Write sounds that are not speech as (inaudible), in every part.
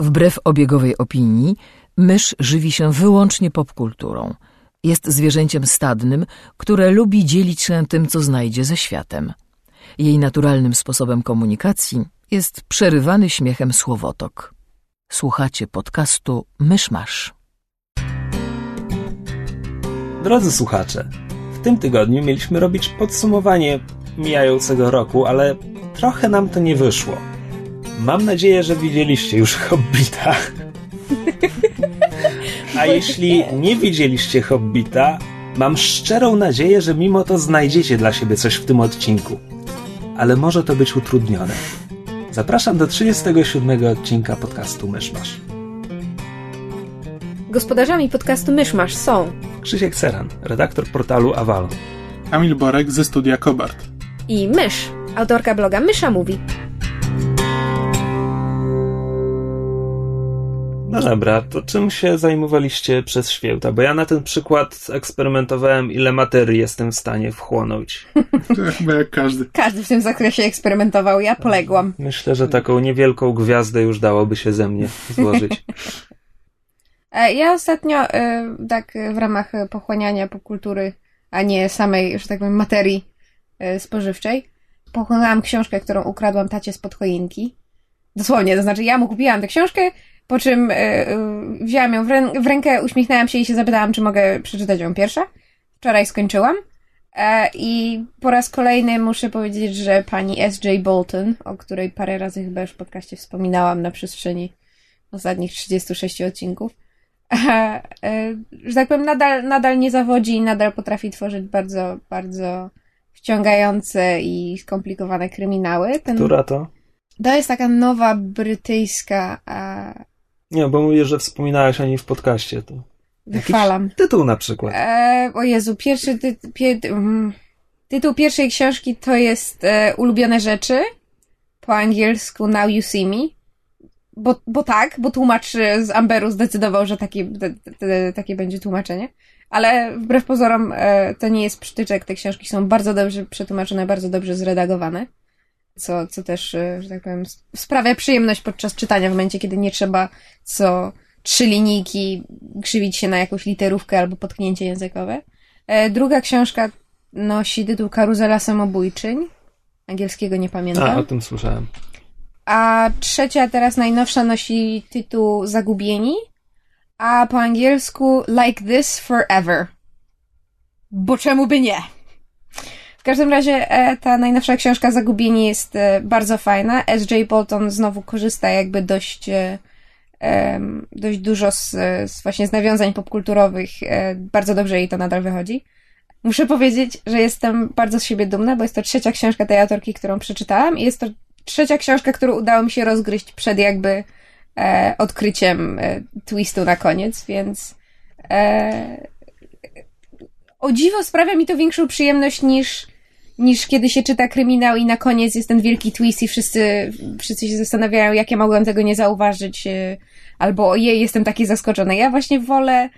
Wbrew obiegowej opinii, mysz żywi się wyłącznie popkulturą. Jest zwierzęciem stadnym, które lubi dzielić się tym, co znajdzie ze światem. Jej naturalnym sposobem komunikacji jest przerywany śmiechem słowotok. Słuchacie podcastu Myszmasz. Drodzy słuchacze, w tym tygodniu mieliśmy robić podsumowanie mijającego roku, ale trochę nam to nie wyszło. Mam nadzieję, że widzieliście już Hobbita. A jeśli nie widzieliście Hobbita, mam szczerą nadzieję, że mimo to znajdziecie dla siebie coś w tym odcinku. Ale może to być utrudnione. Zapraszam do 37 odcinka podcastu Myszmasz. Gospodarzami podcastu Myszmasz są Krzysiek Ceran, redaktor portalu Avalon. Kamil Borek ze studia Kobart. i Mysz, autorka bloga Mysza Mówi. No dobra, to czym się zajmowaliście przez święta? Bo ja na ten przykład eksperymentowałem, ile materii jestem w stanie wchłonąć. (laughs) To chyba jak każdy. Każdy w tym zakresie eksperymentował, ja poległam. Myślę, że taką niewielką gwiazdę już dałoby się ze mnie złożyć. (laughs) E, Ja ostatnio, e, tak w ramach pochłaniania popkultury, a nie samej, że tak powiem, materii e, spożywczej, pochłonęłam książkę, którą ukradłam tacie spod choinki. Dosłownie, to znaczy ja mu kupiłam tę książkę, po czym e, wzięłam ją w, rę- w rękę, uśmiechnęłam się i się zapytałam, czy mogę przeczytać ją pierwsza. Wczoraj skończyłam. E, I po raz kolejny muszę powiedzieć, że pani S.J. Bolton, o której parę razy chyba już w podcaście wspominałam na przestrzeni ostatnich 36 odcinków, e, (laughs) e, że tak powiem, nadal, nadal nie zawodzi i nadal potrafi tworzyć bardzo, bardzo wciągające i skomplikowane kryminały. Ten, Która to? To jest taka nowa brytyjska, e, Nie, bo mówię, że wspominałaś o niej w podcaście. To wychwalam. tytuł na przykład. E, o Jezu, pierwszy ty, pie, mm, tytuł pierwszej książki to jest e, Ulubione rzeczy, po angielsku Now You See Me, bo, bo tak, bo tłumacz e, z Amberu zdecydował, że taki, te, te, takie będzie tłumaczenie. Ale wbrew pozorom e, to nie jest przytyczek, te książki są bardzo dobrze przetłumaczone, bardzo dobrze zredagowane, co, co też, e, że tak powiem, sprawia przyjemność podczas czytania w momencie, kiedy nie trzeba co trzy linijki krzywić się na jakąś literówkę albo potknięcie językowe. E, druga książka nosi tytuł Karuzela samobójczyń. Angielskiego nie pamiętam. A, o tym słyszałem. A trzecia, teraz najnowsza, nosi tytuł Zagubieni, a po angielsku Like This Forever. Bo czemu by nie? W każdym razie e, ta najnowsza książka Zagubieni jest e, bardzo fajna. S.J. Bolton znowu korzysta jakby dość, e, dość dużo z, z właśnie z nawiązań popkulturowych. Bardzo dobrze jej to nadal wychodzi. Muszę powiedzieć, że jestem bardzo z siebie dumna, bo jest to trzecia książka tej autorki, którą przeczytałam i jest to trzecia książka, którą udało mi się rozgryźć przed jakby e, odkryciem e, twistu na koniec, więc e, o dziwo sprawia mi to większą przyjemność niż, niż kiedy się czyta kryminał i na koniec jest ten wielki twist i wszyscy, wszyscy się zastanawiają, jak ja mogłem tego nie zauważyć, e, albo ojej, jestem taki zaskoczony. Ja właśnie wolę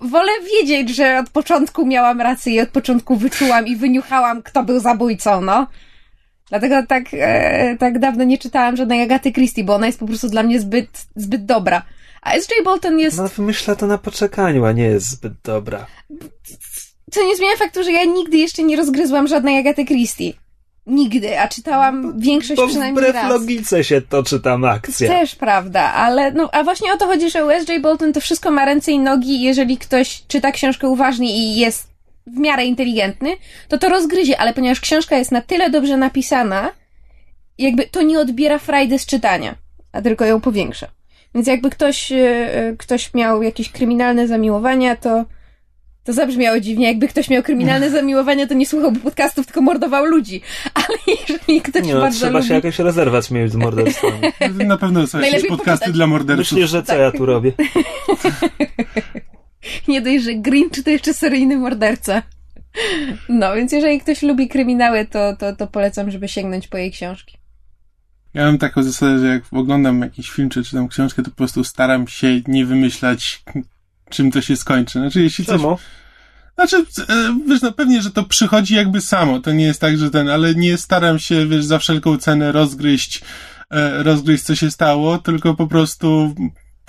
wolę wiedzieć, że od początku miałam rację i od początku wyczułam i wyniuchałam, kto był zabójcą, no. Dlatego tak, e, tak dawno nie czytałam żadnej Agaty Christie, bo ona jest po prostu dla mnie zbyt, zbyt dobra. A S.J. Bolton jest... No myślę to na poczekaniu, a nie jest zbyt dobra. Co nie zmienia faktu, że ja nigdy jeszcze nie rozgryzłam żadnej Agaty Christie. Nigdy, a czytałam większość przynajmniej wbrew raz. logice się toczy tam akcja. Też prawda, ale no, a właśnie o to chodzi, że u S.J. Bolton to wszystko ma ręce i nogi jeżeli ktoś czyta książkę uważnie i jest w miarę inteligentny, to to rozgryzie, ale ponieważ książka jest na tyle dobrze napisana, jakby to nie odbiera frajdy z czytania, a tylko ją powiększa. Więc jakby ktoś, e, e, ktoś miał jakieś kryminalne zamiłowania, to to zabrzmiało dziwnie. Jakby ktoś miał kryminalne (laughs) zamiłowania, to nie słuchałby podcastów, tylko mordował ludzi. Ale jeżeli ktoś Nie, no, bardzo trzeba lubi... się jakoś rozerwać mieć z (laughs) morderstwami. Na pewno są jakieś podcasty poczytać. dla morderców. Myślisz, że co ja tu robię? (laughs) Nie dość, że Grinch to jeszcze seryjny morderca. No, więc jeżeli ktoś lubi kryminały, to, to, to polecam, żeby sięgnąć po jej książki. Ja mam taką zasadę, że jak oglądam jakiś film czy czytam książkę, to po prostu staram się nie wymyślać, czym to się skończy. Znaczy, jeśli coś... Czemu? Znaczy, e, wiesz, no pewnie, że to przychodzi jakby samo. To nie jest tak, że ten, ale nie staram się, wiesz, za wszelką cenę rozgryźć e, rozgryźć, co się stało, tylko po prostu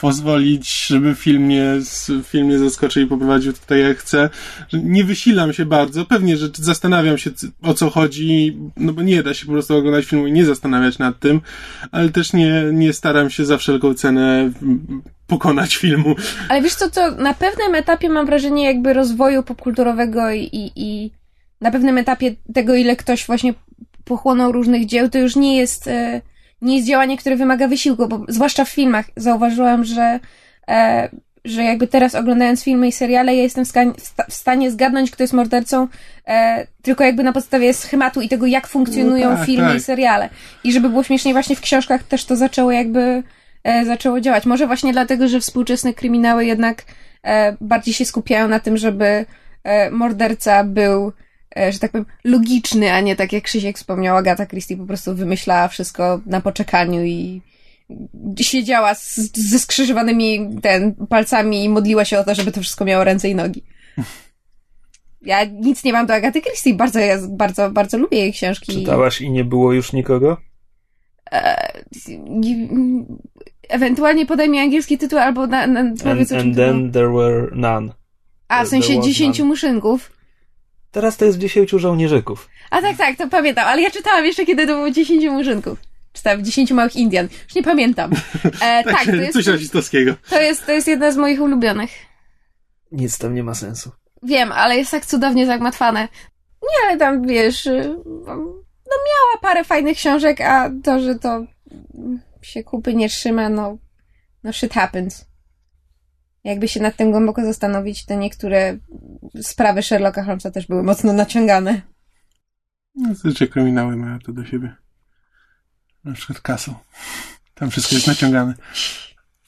pozwolić, żeby film mnie, film mnie zaskoczył i poprowadził tutaj jak chcę. Nie wysilam się bardzo. Pewnie, że zastanawiam się o co chodzi, no bo nie da się po prostu oglądać filmu i nie zastanawiać nad tym, ale też nie, nie staram się za wszelką cenę pokonać filmu. Ale wiesz co, to na pewnym etapie mam wrażenie jakby rozwoju popkulturowego i, i, i na pewnym etapie tego, ile ktoś właśnie pochłonął różnych dzieł, to już nie jest... E nie jest działanie, które wymaga wysiłku, bo zwłaszcza w filmach zauważyłam, że, e, że jakby teraz oglądając filmy i seriale, ja jestem w, w stanie zgadnąć, kto jest mordercą, e, tylko jakby na podstawie schematu i tego, jak funkcjonują no tak, filmy tak. i seriale. I żeby było śmieszniej, właśnie w książkach też to zaczęło jakby e, zaczęło działać. Może właśnie dlatego, że współczesne kryminały jednak e, bardziej się skupiają na tym, żeby e, morderca był że tak powiem, logiczny, a nie tak jak Krzysiek wspomniał, Agata Christie po prostu wymyślała wszystko na poczekaniu i siedziała z, ze skrzyżowanymi ten, palcami i modliła się o to, żeby to wszystko miało ręce i nogi. Ja nic nie mam do Agaty Christie, bardzo, ja bardzo, bardzo lubię jej książki. Czytałaś i nie było już nikogo? E, ewentualnie podaj mi angielski tytuł albo na, na powiedz And, and then there were none. A, w sensie dziesięciu muszynków? Teraz to jest dziesięciu żołnierzyków. A tak, tak, to pamiętam, ale ja czytałam jeszcze, kiedy to było dziesięciu murzynków. Czytałem dziesięciu małych Indian. Już nie pamiętam. (laughs) E, tak, to jest, coś rasistowskiego. To jest, to jest jedna z moich ulubionych. Nic tam nie ma sensu. Wiem, ale jest tak cudownie zagmatwane. Nie, ale tam, wiesz, y, no miała parę fajnych książek, a to, że to się kupy nie trzyma, no, no shit happens. Jakby się nad tym głęboko zastanowić, to niektóre sprawy Sherlocka Holmesa też były mocno naciągane. No, zazwyczaj kryminały mają to do siebie. Na przykład Castle. Tam wszystko jest naciągane.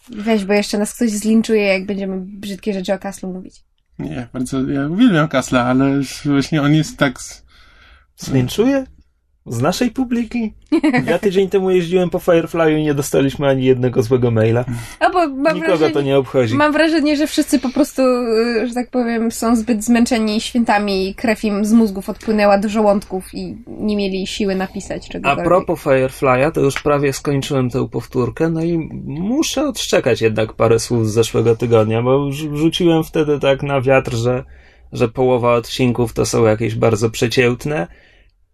Weź, bo jeszcze nas ktoś zlinczuje, jak będziemy brzydkie rzeczy o Castle mówić. Nie, bardzo, ja uwielbiam Kasla, ale właśnie on jest tak... Zlinczuje? Z naszej publiki? Ja tydzień temu jeździłem po Firefly'u i nie dostaliśmy ani jednego złego maila. A bo mam Nikogo wrażenie, to nie obchodzi. Mam wrażenie, że wszyscy po prostu, y, że tak powiem, są zbyt zmęczeni świętami i krew im z mózgów odpłynęła do żołądków i nie mieli siły napisać czegokolwiek. A propos Firefly'a, to już prawie skończyłem tę powtórkę, no i muszę odszczekać jednak parę słów z zeszłego tygodnia, bo rzuciłem wtedy tak na wiatr, że, że połowa odcinków to są jakieś bardzo przeciętne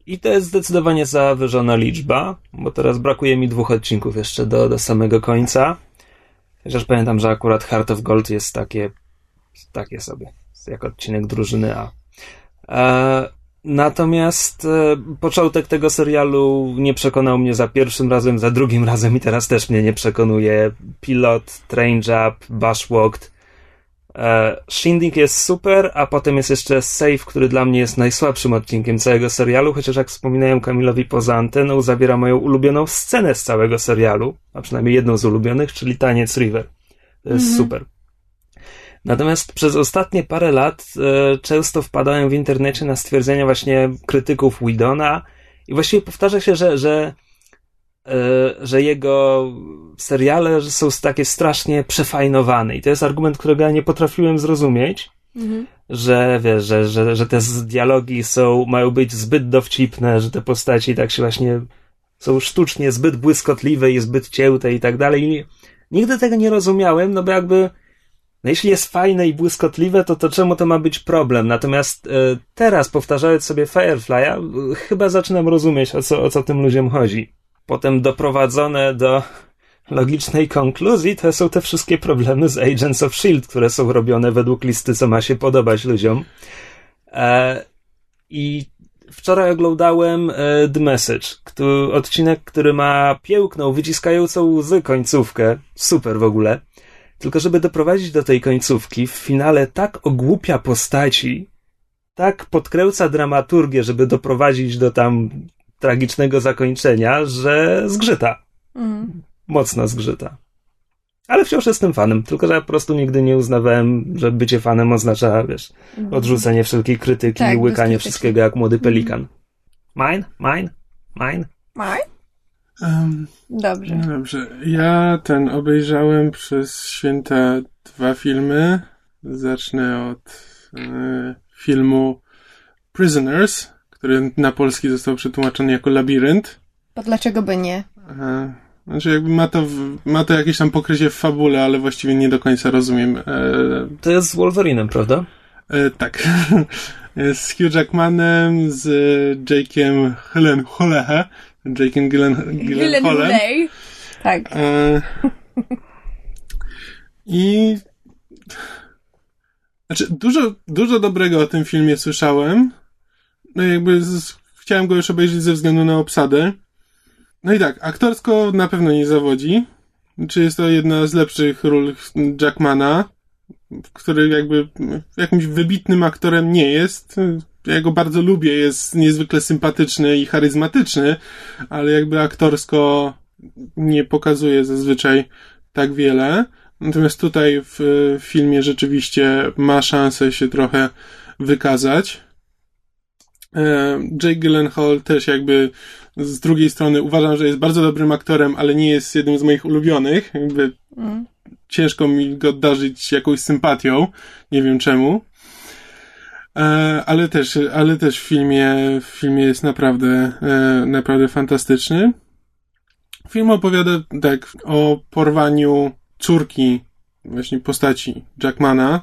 i to jest zdecydowanie zawyżona liczba, bo teraz brakuje mi dwóch odcinków jeszcze do, do samego końca. Chociaż pamiętam, że akurat Heart of Gold jest takie, takie sobie, jak odcinek drużyny A. E, natomiast e, początek tego serialu nie przekonał mnie za pierwszym razem, za drugim (laughs) razem i teraz też mnie nie przekonuje. Pilot, Train Job, Bushwalked E, Shindig jest super, a potem jest jeszcze Save, który dla mnie jest najsłabszym odcinkiem całego serialu, chociaż jak wspominałem Kamilowi poza anteną, zawiera moją ulubioną scenę z całego serialu, a przynajmniej jedną z ulubionych, czyli Taniec River. To jest mhm. super. Natomiast przez ostatnie parę lat e, często wpadałem w internecie na stwierdzenia właśnie krytyków Widona i właściwie powtarza się, że, że że jego seriale są takie strasznie przefajnowane. I to jest argument, którego ja nie potrafiłem zrozumieć. Mhm. Że wiesz, że, że, że te dialogi są, mają być zbyt dowcipne, że te postaci tak się właśnie są sztucznie zbyt błyskotliwe i zbyt cięte i tak dalej. I nigdy tego nie rozumiałem, no bo jakby no jeśli jest fajne i błyskotliwe, to to czemu to ma być problem? Natomiast e, teraz, powtarzając sobie Firefly'a, chyba zaczynam rozumieć, o co, o co tym ludziom chodzi potem doprowadzone do logicznej konkluzji, to są te wszystkie problemy z Agents of S.H.I.E.L.D., które są robione według listy, co ma się podobać ludziom. E, I wczoraj oglądałem e, The Message, który, odcinek, który ma piękną, wyciskającą łzy końcówkę. Super w ogóle. Tylko żeby doprowadzić do tej końcówki, w finale tak ogłupia postaci, tak podkręca dramaturgię, żeby doprowadzić do tam tragicznego zakończenia, że zgrzyta. Mm. Mocno zgrzyta. Ale wciąż jestem fanem, tylko że ja po prostu nigdy nie uznawałem, że bycie fanem oznacza, wiesz, mm. odrzucenie wszelkiej krytyki tak, i łykanie wszystkiego jak młody pelikan. Mine? Mine? Mine? Mine? Um, dobrze. No dobrze. Ja ten obejrzałem przez święta dwa filmy. Zacznę od e, filmu Prisoners który na polski został przetłumaczony jako labirynt. Bo dlaczego by nie? Znaczy jakby ma to, ma to jakieś tam pokrycie w fabule, ale właściwie nie do końca rozumiem. E, To jest z Wolverinem, prawda? e, tak. (laughs) z Hugh Jackmanem, z Jake'em Helen Holehe, Jake'em Gillen, Gyllenhaalem. Gyllenhaal. Tak. E, I znaczy, dużo, dużo dobrego o tym filmie słyszałem. No jakby z, chciałem go już obejrzeć ze względu na obsadę. No i tak, aktorsko na pewno nie zawodzi. Czy jest to jedna z lepszych ról Jackmana, który jakby jakimś wybitnym aktorem nie jest. Ja go bardzo lubię, jest niezwykle sympatyczny i charyzmatyczny, ale jakby aktorsko nie pokazuje zazwyczaj tak wiele. Natomiast tutaj w filmie rzeczywiście ma szansę się trochę wykazać. E, Jake Gyllenhaal też jakby z drugiej strony uważam, że jest bardzo dobrym aktorem, ale nie jest jednym z moich ulubionych. Jakby Mm. ciężko mi go darzyć jakąś sympatią. Nie wiem czemu. E, Ale też, ale też w filmie, w filmie jest naprawdę, e, naprawdę fantastyczny. Film opowiada tak o porwaniu córki właśnie postaci Jackmana.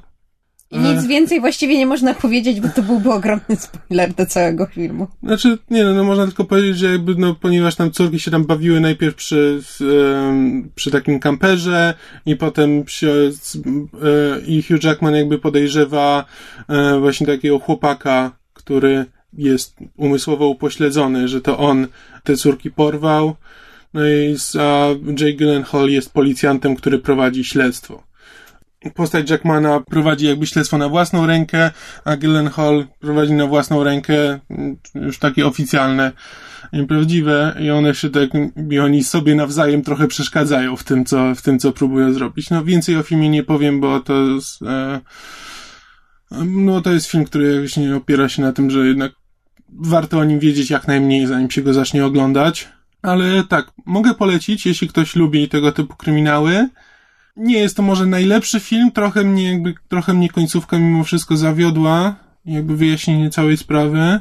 I nic więcej właściwie nie można powiedzieć, bo to byłby ogromny spoiler do całego filmu. Znaczy, nie no, no można tylko powiedzieć, że jakby, no, ponieważ tam córki się tam bawiły najpierw przy, przy takim kamperze i potem przy, e, i Hugh Jackman jakby podejrzewa e, właśnie takiego chłopaka, który jest umysłowo upośledzony, że to on te córki porwał. No i a Jake Gyllenhaal jest policjantem, który prowadzi śledztwo. Postać Jackmana prowadzi jakby śledztwo na własną rękę, a Gyllenhaal prowadzi na własną rękę mm, już takie oficjalne, nieprawdziwe i one się tak, i oni sobie nawzajem trochę przeszkadzają w tym, co, w tym, co próbują zrobić. No więcej o filmie nie powiem, bo to jest, e, no to jest film, który właśnie opiera się na tym, że jednak warto o nim wiedzieć jak najmniej, zanim się go zacznie oglądać. Ale tak, mogę polecić, jeśli ktoś lubi tego typu kryminały. Nie jest to może najlepszy film, trochę mnie jakby, trochę mnie końcówka mimo wszystko zawiodła, jakby wyjaśnienie całej sprawy,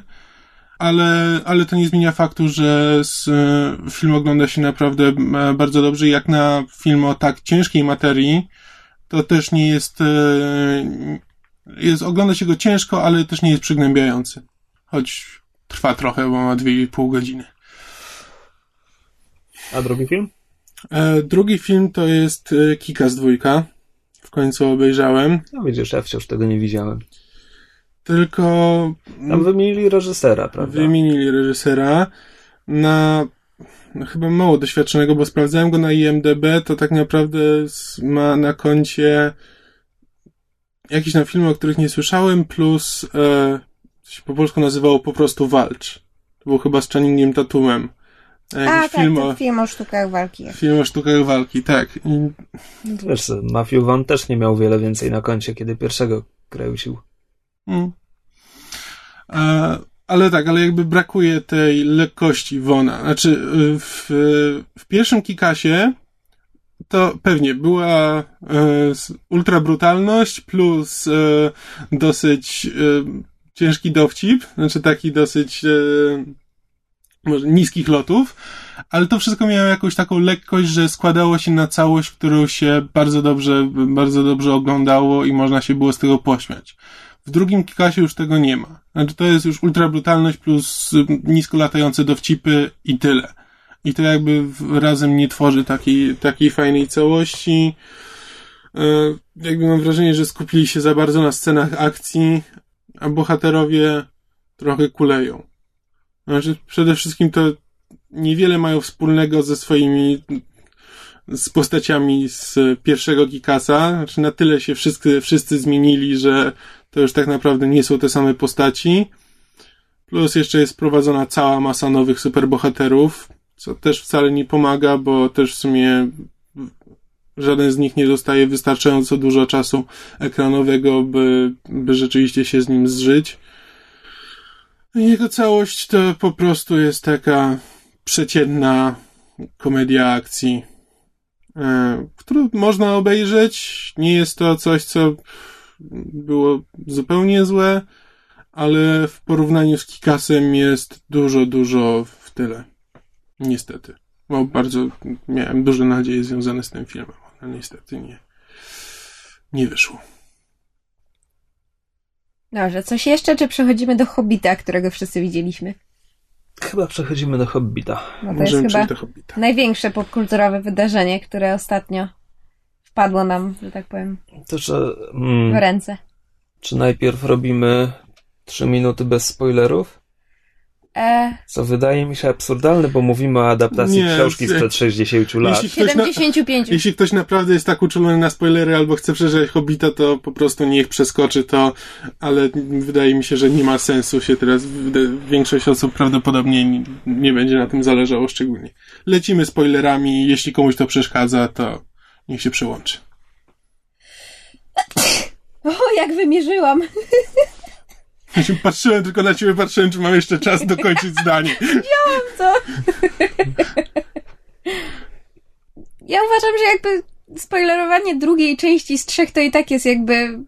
ale, ale to nie zmienia faktu, że z, e, film ogląda się naprawdę e, bardzo dobrze. Jak na film o tak ciężkiej materii, to też nie jest, e, jest, ogląda się go ciężko, ale też nie jest przygnębiający. Choć trwa trochę, bo ma 2,5 godziny. A drugi film? E, drugi film to jest e, Kikas dwójka. W końcu obejrzałem. No widzisz, ja wciąż tego nie widziałem. Tylko Tam wymienili reżysera, prawda? wymienili reżysera na no, chyba mało doświadczonego, bo sprawdzałem go na IMDB, to tak naprawdę ma na koncie jakiś tam filmy, o których nie słyszałem, plus e, się po polsku nazywało po prostu Walcz. To był chyba z Channingiem Tatumem. A, tak, film, ten o, film o sztukach walki. film o sztukach walki, tak. I Wiesz, Matthew Vaughn też nie miał wiele więcej na koncie, kiedy pierwszego kręcił. Mm. E, ale tak, ale jakby brakuje tej lekkości Wona. Znaczy, w, w pierwszym Kikasie to pewnie była e, ultra brutalność plus e, dosyć e, ciężki dowcip, znaczy taki dosyć e, niskich lotów, ale to wszystko miało jakąś taką lekkość, że składało się na całość, którą się bardzo dobrze, bardzo dobrze oglądało i można się było z tego pośmiać. W drugim Kikasie już tego nie ma. Znaczy to jest już ultra brutalność plus nisko latające dowcipy i tyle. I to jakby razem nie tworzy takiej, takiej fajnej całości. E, Jakby mam wrażenie, że skupili się za bardzo na scenach akcji, a bohaterowie trochę kuleją. Znaczy przede wszystkim to niewiele mają wspólnego ze swoimi z postaciami z pierwszego Kikasa. Znaczy na tyle się wszyscy, wszyscy zmienili, że to już tak naprawdę nie są te same postaci. Plus jeszcze jest prowadzona cała masa nowych superbohaterów, co też wcale nie pomaga, bo też w sumie żaden z nich nie dostaje wystarczająco dużo czasu ekranowego, by, by rzeczywiście się z nim zżyć. Jego całość to po prostu jest taka przeciętna komedia akcji, e, którą można obejrzeć. Nie jest to coś, co było zupełnie złe, ale w porównaniu z Kikasem jest dużo, dużo w tyle. Niestety. Bo bardzo miałem duże nadzieje związane z tym filmem, ale niestety nie, nie wyszło. Dobrze, coś jeszcze, czy przechodzimy do Hobbita, którego wszyscy widzieliśmy? Chyba przechodzimy do Hobbita. No to Możemy jest chyba do Hobbita. największe popkulturowe wydarzenie, które ostatnio wpadło nam, że tak powiem, To, że... w Mm, ręce. czy najpierw robimy trzy minuty bez spoilerów? E, Co wydaje mi się absurdalne, bo mówimy o adaptacji Nie, książki sprzed 60 lat. Jeśli ktoś, na, 75. jeśli ktoś naprawdę jest tak uczulony na spoilery albo chce przeżyć Hobbita, to po prostu niech przeskoczy to, ale wydaje mi się, że nie ma sensu się teraz, większość osób prawdopodobnie nie, nie będzie na tym zależało szczególnie. Lecimy spoilerami, jeśli komuś to przeszkadza, to niech się przełączy. O, jak wymierzyłam! (laughs) Ja (laughs) patrzyłem tylko na ciebie, patrzyłem, czy mam jeszcze czas dokończyć zdanie. Co? Ja uważam, że jakby spoilerowanie drugiej części z trzech to i tak jest jakby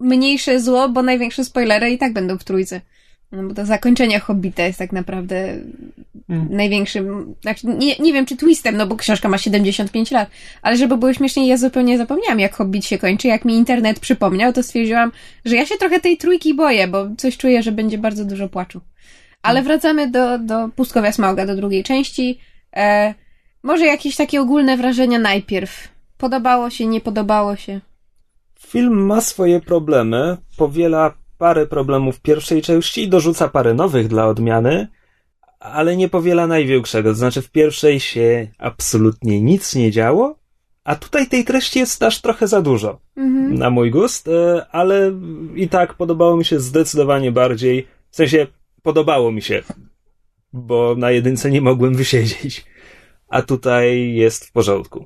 mniejsze zło, bo największe spoilery i tak będą w trójce. No bo to zakończenie Hobbita jest tak naprawdę Mm. największym, znaczy nie, nie wiem czy twistem, no bo książka ma 75 lat, ale żeby było śmieszniej, ja zupełnie zapomniałam jak Hobbit się kończy, jak mi internet przypomniał, to stwierdziłam, że ja się trochę tej trójki boję, bo coś czuję, że będzie bardzo dużo płaczu. Ale wracamy do, do Pustkowia Smauga, do drugiej części. E, może jakieś takie ogólne wrażenia najpierw. Podobało się, nie podobało się. Film ma swoje problemy, powiela parę problemów pierwszej części i dorzuca parę nowych dla odmiany, ale nie powiela największego. To znaczy, w pierwszej się absolutnie nic nie działo, a tutaj tej treści jest aż trochę za dużo. Mhm. Na mój gust, e, ale i tak podobało mi się zdecydowanie bardziej. W sensie, podobało mi się, bo na jedynce nie mogłem wysiedzieć. A tutaj jest w porządku.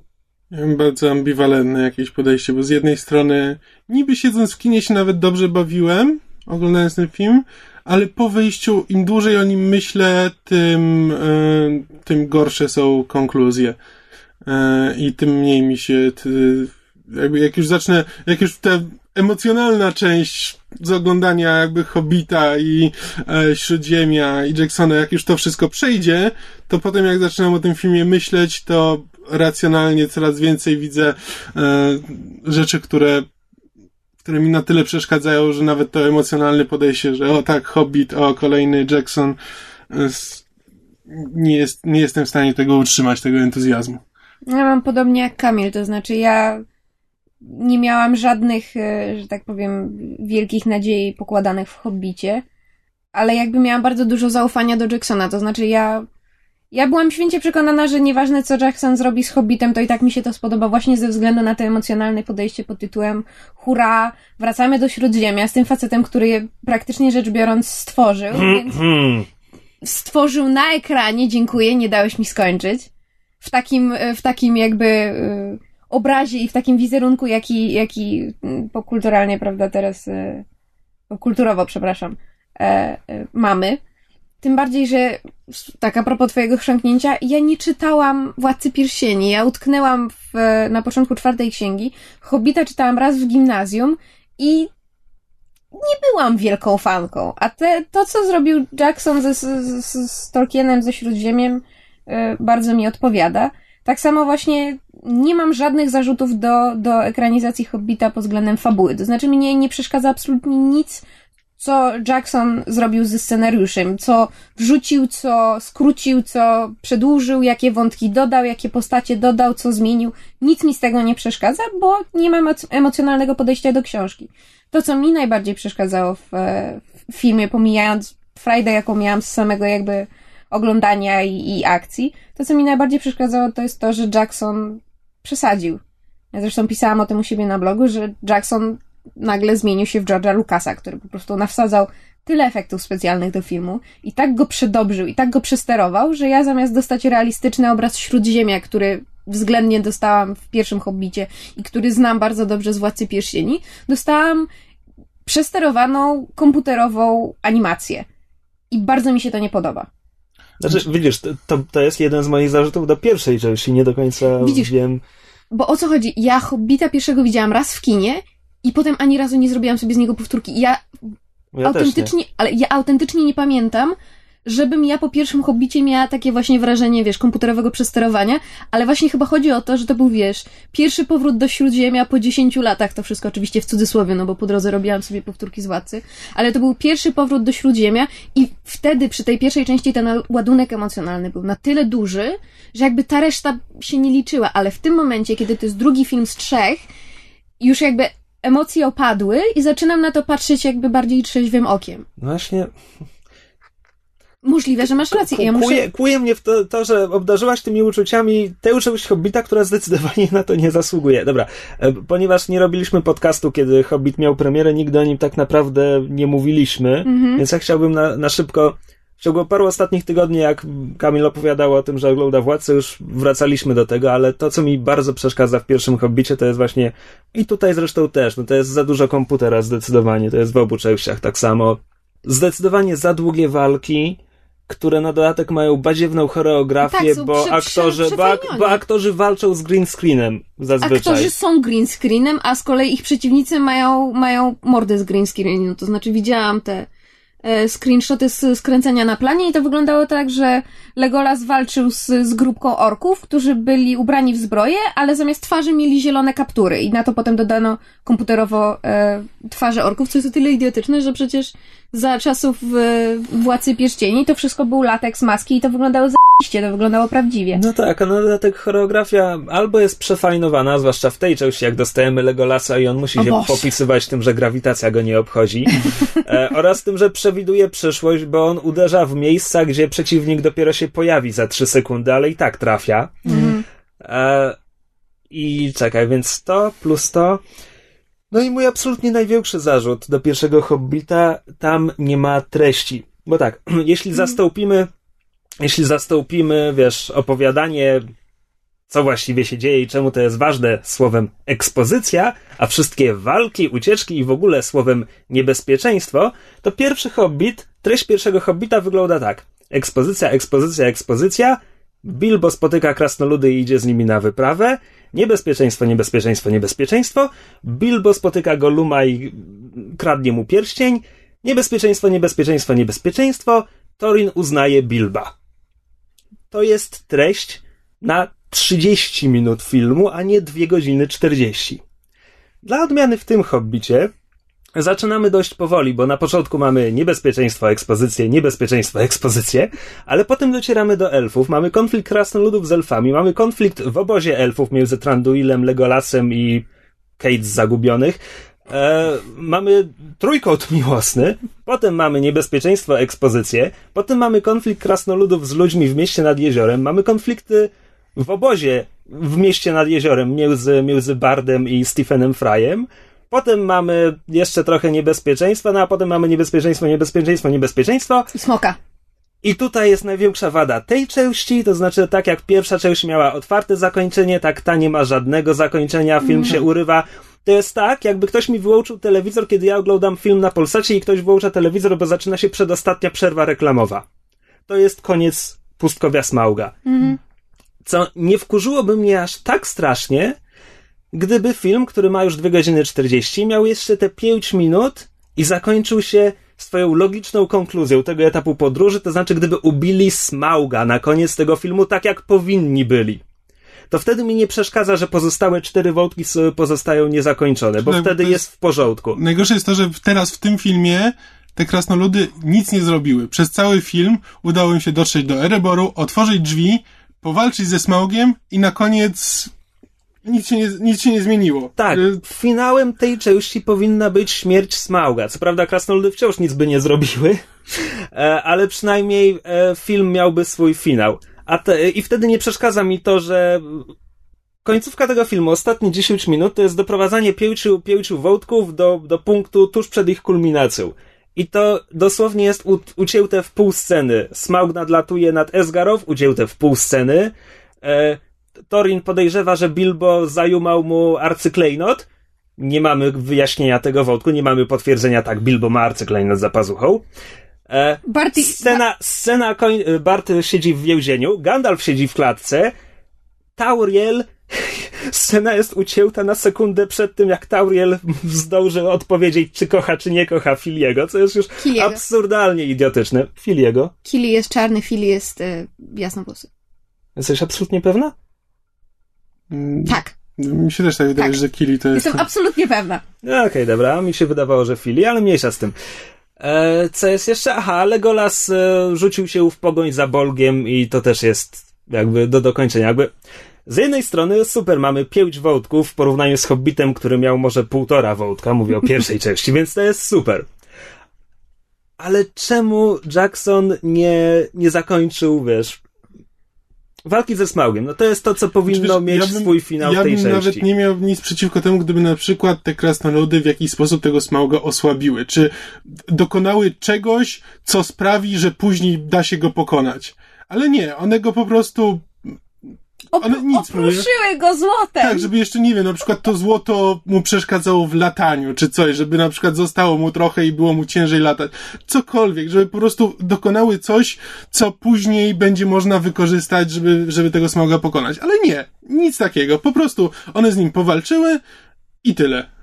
Miałem bardzo ambiwalentne jakieś podejście, bo z jednej strony niby siedząc w kinie się nawet dobrze bawiłem, oglądając ten film, ale po wyjściu im dłużej o nim myślę, tym, e, tym gorsze są konkluzje. E, I tym mniej mi się, jakby jak już zacznę, jak już ta emocjonalna część z oglądania jakby Hobbita i e, Śródziemia i Jacksona, jak już to wszystko przejdzie, to potem jak zaczynam o tym filmie myśleć, to racjonalnie coraz więcej widzę e, rzeczy, które które mi na tyle przeszkadzają, że nawet to emocjonalne podejście, że o tak, Hobbit, o kolejny Jackson, e, nie, jest, nie jestem w stanie tego utrzymać, tego entuzjazmu. Ja mam podobnie jak Kamil, to znaczy ja nie miałam żadnych, e, że tak powiem, wielkich nadziei pokładanych w Hobbicie, ale jakby miałam bardzo dużo zaufania do Jacksona, to znaczy ja ja byłam święcie przekonana, że nieważne co Jackson zrobi z Hobbitem, to i tak mi się to spodoba właśnie ze względu na to emocjonalne podejście pod tytułem hurra, wracamy do Śródziemia z tym facetem, który je praktycznie rzecz biorąc stworzył, więc Hmm. stworzył na ekranie, dziękuję, nie dałeś mi skończyć, w takim, w takim jakby y, obrazie i w takim wizerunku, jaki, jaki mm, popkulturalnie, prawda, teraz, y, popkulturowo, przepraszam, e, e, mamy. Tym bardziej, że tak a propos twojego chrząknięcia, ja nie czytałam Władcy Pierścieni. Ja utknęłam w, na początku czwartej księgi. Hobbita czytałam raz w gimnazjum i nie byłam wielką fanką. A te, to, co zrobił Jackson ze, z, z, z Tolkienem, ze Śródziemiem, y, bardzo mi odpowiada. Tak samo właśnie nie mam żadnych zarzutów do, do ekranizacji Hobbita pod względem fabuły. To znaczy mnie nie przeszkadza absolutnie nic, co Jackson zrobił ze scenariuszem, co wrzucił, co skrócił, co przedłużył, jakie wątki dodał, jakie postacie dodał, co zmienił. Nic mi z tego nie przeszkadza, bo nie mam emo- emocjonalnego podejścia do książki. To, co mi najbardziej przeszkadzało w, e, w filmie, pomijając frajdę, jaką miałam z samego jakby oglądania i, i akcji, to, co mi najbardziej przeszkadzało, to jest to, że Jackson przesadził. Ja zresztą pisałam o tym u siebie na blogu, że Jackson nagle zmienił się w George'a Lucasa, który po prostu nawsadzał tyle efektów specjalnych do filmu i tak go przedobrzył i tak go przesterował, że ja zamiast dostać realistyczny obraz Śródziemia, który względnie dostałam w pierwszym Hobbicie i który znam bardzo dobrze z Władcy Pierścieni, dostałam przesterowaną komputerową animację. I bardzo mi się to nie podoba. Znaczy, widzisz, to, to, jest jeden z moich zarzutów do pierwszej części. Nie do końca Widzisz, wiem. Bo o co chodzi? Ja Hobbita pierwszego widziałam raz w kinie i potem ani razu nie zrobiłam sobie z niego powtórki. I ja Ja autentycznie, ale ja autentycznie nie pamiętam, żebym ja po pierwszym Hobbicie miała takie właśnie wrażenie, wiesz, komputerowego przesterowania, ale właśnie chyba chodzi o to, że to był, wiesz, pierwszy powrót do Śródziemia po 10 latach, to wszystko oczywiście w cudzysłowie, no bo po drodze robiłam sobie powtórki z Władcy, ale to był pierwszy powrót do Śródziemia i wtedy przy tej pierwszej części ten ładunek emocjonalny był na tyle duży, że jakby ta reszta się nie liczyła, ale w tym momencie, kiedy to jest drugi film z trzech, już jakby emocje opadły i zaczynam na to patrzeć jakby bardziej trzeźwym okiem. Właśnie, Możliwe, że masz rację. Ja muszę... kłuje, kłuje mnie w to, to, że obdarzyłaś tymi uczuciami tę część Hobbita, która zdecydowanie na to nie zasługuje. Dobra, e, ponieważ nie robiliśmy podcastu, kiedy Hobbit miał premierę, nigdy o nim tak naprawdę nie mówiliśmy, Mhm. więc ja chciałbym na, na szybko, w ciągu paru ostatnich tygodni, jak Kamil opowiadał o tym, że ogląda Władcę, już wracaliśmy do tego, ale to, co mi bardzo przeszkadza w pierwszym Hobbicie, to jest właśnie, i tutaj zresztą też, no to jest za dużo komputera zdecydowanie, to jest w obu częściach tak samo. Zdecydowanie za długie walki, które na dodatek mają badziewną choreografię, Tak, bo, prze- aktorzy, prze- bo, bo aktorzy walczą z green screenem zazwyczaj. Aktorzy są green screenem, a z kolei ich przeciwnicy mają, mają mordę z green screenem. No to znaczy widziałam te screenshoty z skręcenia na planie i to wyglądało tak, że Legolas walczył z, z grupką orków, którzy byli ubrani w zbroję, ale zamiast twarzy mieli zielone kaptury. I na to potem dodano komputerowo e, twarze orków, co jest o tyle idiotyczne, że przecież za czasów e, Władcy Pierścieni to wszystko był lateks, maski i to wyglądało za***ście, to wyglądało prawdziwie. No tak, a na dodatek choreografia albo jest przefajnowana, zwłaszcza w tej części, jak dostajemy Legolasa i on musi O się Boże. popisywać tym, że grawitacja go nie obchodzi, (laughs) e, oraz tym, że przewiduje przyszłość, bo on uderza w miejsca, gdzie przeciwnik dopiero się pojawi za 3 sekundy, ale i tak trafia. E, I czekaj, więc to plus to. No i mój absolutnie największy zarzut do pierwszego Hobbita, tam nie ma treści. Bo tak, (clears throat) jeśli zastąpimy, jeśli zastąpimy, wiesz, opowiadanie, co właściwie się dzieje i czemu to jest ważne, słowem ekspozycja, a wszystkie walki, ucieczki i w ogóle słowem niebezpieczeństwo, to pierwszy Hobbit, treść pierwszego Hobbita wygląda tak. Ekspozycja, ekspozycja, ekspozycja, Bilbo spotyka krasnoludy i idzie z nimi na wyprawę. Niebezpieczeństwo, niebezpieczeństwo, niebezpieczeństwo. Bilbo spotyka Goluma i kradnie mu pierścień. Niebezpieczeństwo, niebezpieczeństwo, niebezpieczeństwo. Thorin uznaje Bilba. To jest treść na 30 minut filmu, a nie 2 godziny 40. Dla odmiany w tym hobbicie zaczynamy dość powoli, bo na początku mamy niebezpieczeństwo, ekspozycję, niebezpieczeństwo, ekspozycję, ale potem docieramy do elfów. Mamy konflikt krasnoludów z elfami, mamy konflikt w obozie elfów między Tranduilem, Legolasem i Kate z Zagubionych. E, mamy trójkąt (laughs) miłosny, potem mamy niebezpieczeństwo, ekspozycję, potem mamy konflikt krasnoludów z ludźmi w mieście nad jeziorem, mamy konflikty w obozie w mieście nad jeziorem między, między Bardem i Stephenem Fryem. Potem mamy jeszcze trochę niebezpieczeństwa, no a potem mamy niebezpieczeństwo, niebezpieczeństwo, niebezpieczeństwo. I smoka. I tutaj jest największa wada tej części, to znaczy tak jak pierwsza część miała otwarte zakończenie, tak ta nie ma żadnego zakończenia, film się urywa. To jest tak, jakby ktoś mi wyłączył telewizor, kiedy ja oglądam film na Polsacie i ktoś wyłącza telewizor, bo zaczyna się przedostatnia przerwa reklamowa. To jest koniec pustkowia Smauga. Co nie wkurzyłoby mnie aż tak strasznie, gdyby film, który ma już 2 godziny 40, miał jeszcze te 5 minut i zakończył się swoją logiczną konkluzją tego etapu podróży, to znaczy gdyby ubili Smauga na koniec tego filmu tak jak powinni byli. To wtedy mi nie przeszkadza, że pozostałe cztery wątki pozostają niezakończone, bo To- wtedy jest w porządku. Najgorsze jest to, że teraz w tym filmie te krasnoludy nic nie zrobiły. Przez cały film udało im się dotrzeć do Ereboru, otworzyć drzwi, powalczyć ze Smaugiem i na koniec nic się nie, nic się nie zmieniło. Tak, Y, finałem tej części powinna być śmierć Smauga. Co prawda krasnoludy wciąż nic by nie zrobiły, (laughs) e, ale przynajmniej e, film miałby swój finał. A te, I wtedy nie przeszkadza mi to, że końcówka tego filmu, ostatnie 10 minut, to jest doprowadzanie pięciu, pięciu wątków do, do punktu tuż przed ich kulminacją. I to dosłownie jest u, ucięte w pół sceny. Smaug nadlatuje nad Esgarow, ucięte w pół sceny. E, Thorin podejrzewa, że Bilbo zajumał mu arcyklejnot. Nie mamy wyjaśnienia tego wątku, nie mamy potwierdzenia, tak, Bilbo ma arcyklejnot za pazuchą. E, Barty, Scena, scena koń, Bart siedzi w więzieniu, Gandalf siedzi w klatce, Tauriel (laughs) scena jest ucięta na sekundę przed tym, jak Tauriel zdąży odpowiedzieć, czy kocha, czy nie kocha Filiego, co jest już Filiego. absurdalnie idiotyczne. Filiego? Kili jest czarny, Fili jest y, jasnowłosy. Jesteś absolutnie pewna? Mm, Tak, Mi się też tak wydaje, Tak. że Kili to jest... jestem absolutnie pewna. Okej, dobra, mi się wydawało, że Fili, ale mniejsza z tym. E, co jest jeszcze? Aha, Legolas e, rzucił się w pogoń za Bolgiem i to też jest jakby do dokończenia. Jakby z jednej strony super, mamy pięć wątków w porównaniu z Hobbitem, który miał może półtora wątka, mówię o pierwszej (laughs) części, więc to jest super. Ale czemu Jackson nie, nie zakończył, wiesz, walki ze Smaugiem? No to jest to, co powinno Wiesz, mieć ja bym- swój finał ja tej bym części. nawet nie miał nic przeciwko temu, gdyby na przykład te krasnoludy w jakiś sposób tego Smauga osłabiły. Czy dokonały czegoś, co sprawi, że później da się go pokonać. Ale nie, one go po prostu... One nic, Opruszyły go złotem! Tak, żeby jeszcze, nie wiem, na przykład to złoto mu przeszkadzało w lataniu, czy coś, żeby na przykład zostało mu trochę i było mu ciężej latać. Cokolwiek, żeby po prostu dokonały coś, co później będzie można wykorzystać, żeby, żeby tego smoga pokonać. Ale nie, nic takiego. Po prostu one z nim powalczyły i tyle.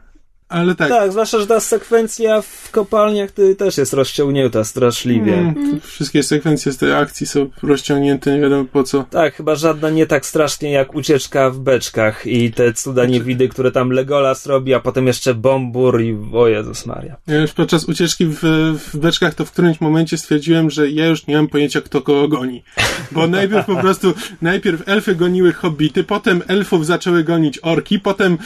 Ale tak. Tak, zwłaszcza, że ta sekwencja w kopalniach to też jest rozciągnięta straszliwie. Mm, wszystkie sekwencje z tej akcji są rozciągnięte, nie wiadomo po co. Tak, chyba żadna nie tak strasznie jak ucieczka w beczkach i te cuda niewidy, które tam Legolas robi, a potem jeszcze Bombur i o Jezus Maria. Ja już podczas ucieczki w, w beczkach to w którymś momencie stwierdziłem, że ja już nie mam pojęcia, kto kogo goni. Bo najpierw po prostu, najpierw elfy goniły hobbity, potem elfów zaczęły gonić orki, potem e,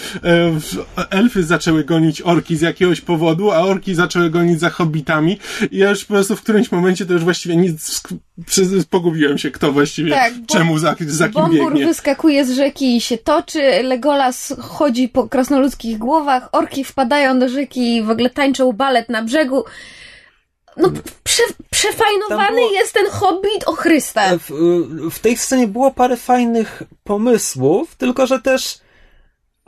w- elfy zaczęły gonić orki z jakiegoś powodu, a orki zaczęły gonić za hobbitami. I ja już po prostu w którymś momencie to już właściwie nic, pogubiłem się, kto właściwie, Tak, bo- czemu za, za kim Bombur biegnie. wyskakuje z rzeki i się toczy, Legolas chodzi po krasnoludzkich głowach, orki wpadają do rzeki i w ogóle tańczą balet na brzegu. No, prze, przefajnowany było- jest ten hobbit o Chryste. W, w tej scenie było parę fajnych pomysłów, tylko że też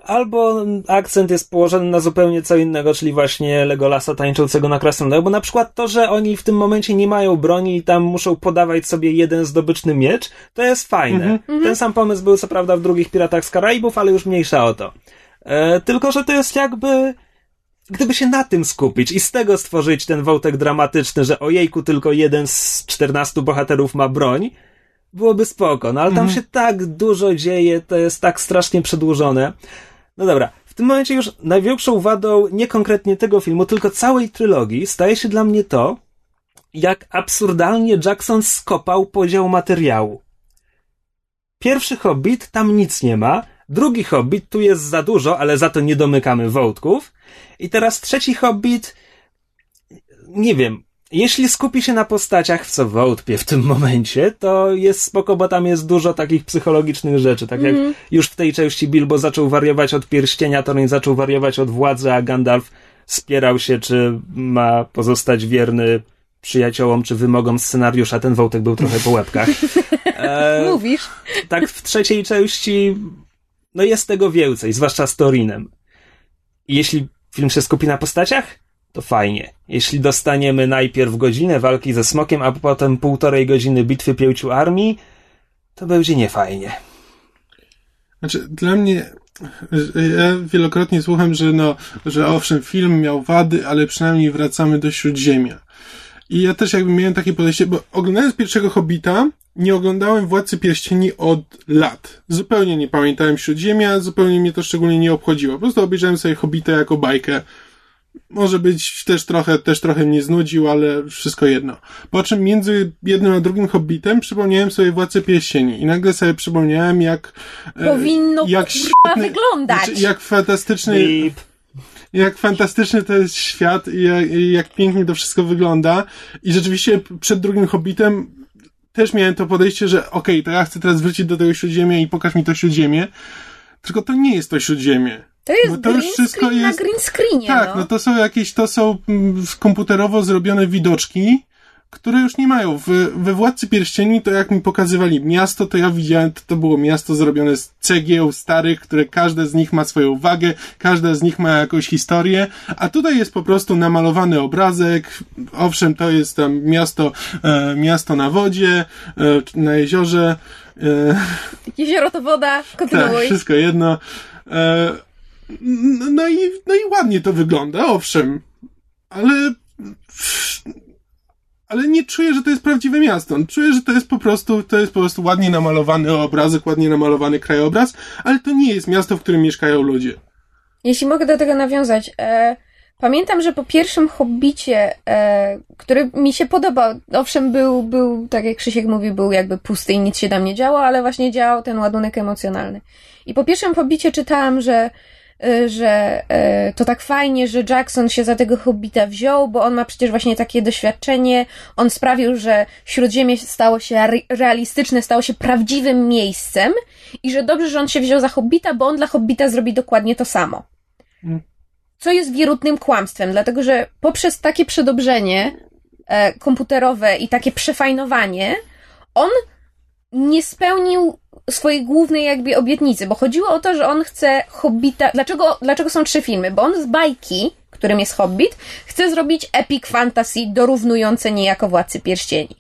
albo akcent jest położony na zupełnie co innego, czyli właśnie Legolasa tańczącego na krasnoludach, bo na przykład to, że oni w tym momencie nie mają broni i tam muszą podawać sobie jeden zdobyczny miecz, to jest fajne. Ten sam pomysł był co prawda w drugich Piratach z Karaibów, ale już mniejsza o to. E, tylko, że to jest jakby gdyby się na tym skupić i z tego stworzyć ten wątek dramatyczny, że ojejku, tylko jeden z 14 bohaterów ma broń, byłoby spoko. No ale tam się tak dużo dzieje, to jest tak strasznie przedłużone. No dobra, w tym momencie już największą wadą nie konkretnie tego filmu, tylko całej trylogii staje się dla mnie to, jak absurdalnie Jackson skopał podział materiału. Pierwszy Hobbit, tam nic nie ma. Drugi Hobbit, tu jest za dużo, ale za to nie domykamy wątków. I teraz trzeci Hobbit, nie wiem, jeśli skupi się na postaciach, w co wątpię w tym momencie, to jest spoko, bo tam jest dużo takich psychologicznych rzeczy. Tak jak już w tej części Bilbo zaczął wariować od pierścienia, Thorin zaczął wariować od władzy, a Gandalf spierał się, czy ma pozostać wierny przyjaciołom, czy wymogom scenariusza. Ten wątek był trochę po łebkach. (laughs) E, Mówisz? tak w trzeciej części no jest tego więcej, zwłaszcza z Torinem. Jeśli film się skupi na postaciach, to fajnie. Jeśli dostaniemy najpierw godzinę walki ze smokiem, a potem półtorej godziny bitwy pięciu armii, to będzie niefajnie. Znaczy, dla mnie, ja wielokrotnie słucham, że no, że owszem, film miał wady, ale przynajmniej wracamy do Śródziemia. I ja też jakby miałem takie podejście, bo oglądając pierwszego Hobbita, nie oglądałem Władcy Pierścieni od lat. Zupełnie nie pamiętałem Śródziemia, zupełnie mnie to szczególnie nie obchodziło. Po prostu obejrzałem sobie Hobbita jako bajkę. Może być też trochę, też trochę mnie znudził, ale wszystko jedno. Po czym między jednym a drugim Hobbitem przypomniałem sobie Władcę Pierścieni i nagle sobie przypomniałem, jak e, Powinno jak k***a wyglądać. znaczy, jak fantastyczny, jak fantastyczny to jest świat i jak, i jak pięknie to wszystko wygląda. I rzeczywiście przed drugim Hobbitem też miałem to podejście, że okej, to ja chcę teraz wrócić do tego Śródziemia i pokaż mi to Śródziemie. Tylko to nie jest to Śródziemie. To jest Bo to green wszystko screen jest- na green screenie, Tak, no. no to są jakieś, to są mm, komputerowo zrobione widoczki, które już nie mają. W, we Władcy Pierścieni to jak mi pokazywali miasto, to ja widziałem, to, to było miasto zrobione z cegieł starych, które każde z nich ma swoją wagę, każde z nich ma jakąś historię, a tutaj jest po prostu namalowany obrazek. Owszem, to jest tam miasto, e, miasto na wodzie, e, na jeziorze, E, Jezioro to woda, tak, kontynuuj. wszystko jedno. E, no, i, no i ładnie to wygląda, owszem. Ale. Ale nie czuję, że to jest prawdziwe miasto. Czuję, że to jest po prostu, to jest po prostu ładnie namalowany obrazek, ładnie namalowany krajobraz, ale to nie jest miasto, w którym mieszkają ludzie. Jeśli mogę do tego nawiązać. E, pamiętam, że po pierwszym Hobbicie, e, który mi się podobał, owszem, był, był, tak jak Krzysiek mówi, był jakby pusty i nic się tam nie działo, ale właśnie działał ten ładunek emocjonalny. I po pierwszym Hobbicie czytałam, że że e, to tak fajnie, że Jackson się za tego Hobbita wziął, bo on ma przecież właśnie takie doświadczenie, on sprawił, że Śródziemie stało się re- realistyczne, stało się prawdziwym miejscem i że dobrze, że on się wziął za Hobbita, bo on dla Hobbita zrobi dokładnie to samo. Co jest wierutnym kłamstwem, dlatego że poprzez takie przedobrzenie e, komputerowe i takie przefajnowanie, on nie spełnił swojej głównej jakby obietnicy, bo chodziło o to, że on chce Hobbita... Dlaczego, dlaczego są trzy filmy? Bo on z bajki, którym jest Hobbit, chce zrobić epic fantasy dorównujące niejako Władcy Pierścieni.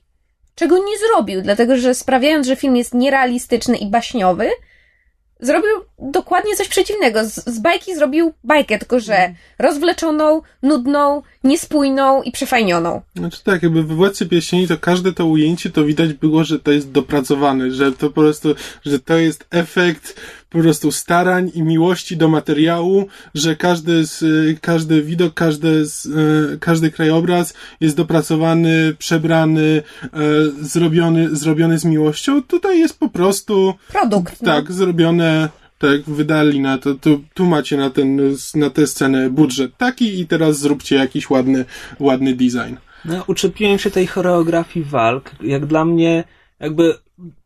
Czego nie zrobił, dlatego że sprawiając, że film jest nierealistyczny i baśniowy, zrobił dokładnie coś przeciwnego. Z, z bajki zrobił bajkę, tylko że rozwleczoną, nudną, niespójną i przefajnioną. Znaczy tak, jakby we Władcy Pierścieni to każde to ujęcie to widać było, że to jest dopracowane, że to po prostu, że to jest efekt po prostu starań i miłości do materiału, że każdy z, y, każdy widok, każdy z, y, każdy krajobraz jest dopracowany, przebrany, e, zrobiony, zrobiony z miłością. Tutaj jest po prostu Produkt. no. tak, zrobione, tak, wydali na to, tu, tu macie na ten, na tę scenę budżet taki i teraz zróbcie jakiś ładny, ładny design. No, uczepiłem się tej choreografii walk. Jak dla mnie, jakby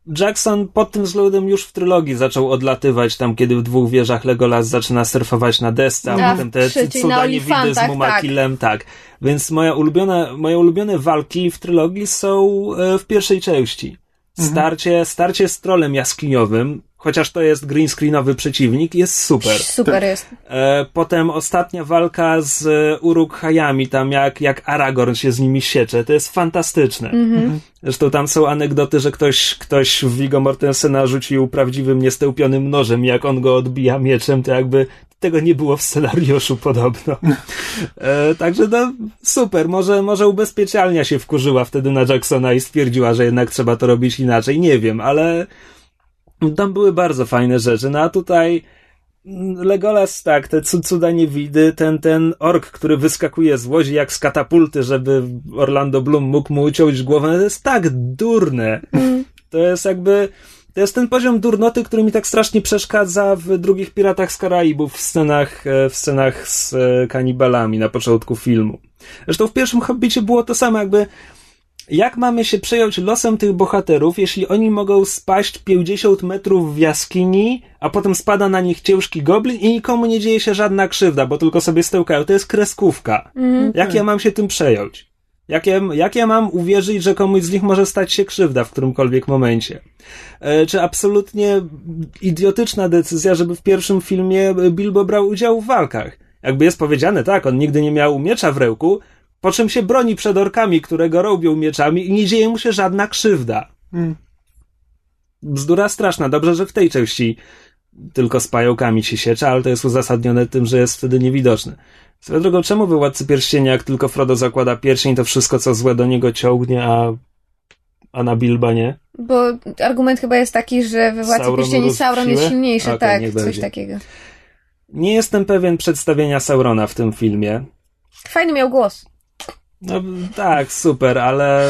Jackson pod tym względem już w trylogii zaczął odlatywać tam, kiedy w dwóch wieżach Legolas zaczyna surfować na desce, a potem te cuda niewidy z Mumakilem, tak. Więc moja ulubione, moje ulubione walki w trylogii są e, w pierwszej części. Starcie, starcie z trolem jaskiniowym, chociaż to jest green screenowy przeciwnik, jest super. Super jest. E, potem ostatnia walka z e, Uruk-hajami, tam jak, jak Aragorn się z nimi siecze, to jest fantastyczne. Zresztą tam są anegdoty, że ktoś, ktoś w Viggo Mortensena rzucił prawdziwym niestełpionym nożem i jak on go odbija mieczem, to jakby tego nie było w scenariuszu podobno. E, także no, super, może, może ubezpieczalnia się wkurzyła wtedy na Jacksona i stwierdziła, że jednak trzeba to robić inaczej, nie wiem, ale tam były bardzo fajne rzeczy, no a tutaj mm, Legolas, tak, te cu- cuda niewidy, ten, ten ork, który wyskakuje z łodzi jak z katapulty, żeby Orlando Bloom mógł mu uciąć głowę, no to jest tak durne. To jest jakby, to jest ten poziom durnoty, który mi tak strasznie przeszkadza w drugich Piratach z Karaibów, w scenach, e, w scenach z e, kanibalami na początku filmu. Zresztą w pierwszym Hobbicie było to samo, jakby jak mamy się przejąć losem tych bohaterów, jeśli oni mogą spaść 50 metrów w jaskini, a potem spada na nich ciężki goblin i nikomu nie dzieje się żadna krzywda, bo tylko sobie stełkają. To jest kreskówka. Jak ja mam się tym przejąć? Jak ja, jak ja mam uwierzyć, że komuś z nich może stać się krzywda w którymkolwiek momencie? E, czy absolutnie idiotyczna decyzja, żeby w pierwszym filmie Bilbo brał udział w walkach? Jakby jest powiedziane, tak, on nigdy nie miał miecza w ręku, po czym się broni przed orkami, które go robią mieczami i nie dzieje mu się żadna krzywda. Mm. Bzdura straszna. Dobrze, że w tej części tylko z pająkami się siecza, ale to jest uzasadnione tym, że jest wtedy niewidoczny. Swoją drogą, czemu we Władcy Pierścienia, jak tylko Frodo zakłada pierścień, to wszystko, co złe do niego ciągnie, a, a na Bilba nie? Bo argument chyba jest taki, że we Władcy Sauron Pierścieni Sauron jest silniejszy, Okej, tak, coś będzie. takiego. Nie jestem pewien przedstawienia Saurona w tym filmie. Fajny miał głos. No tak, super, ale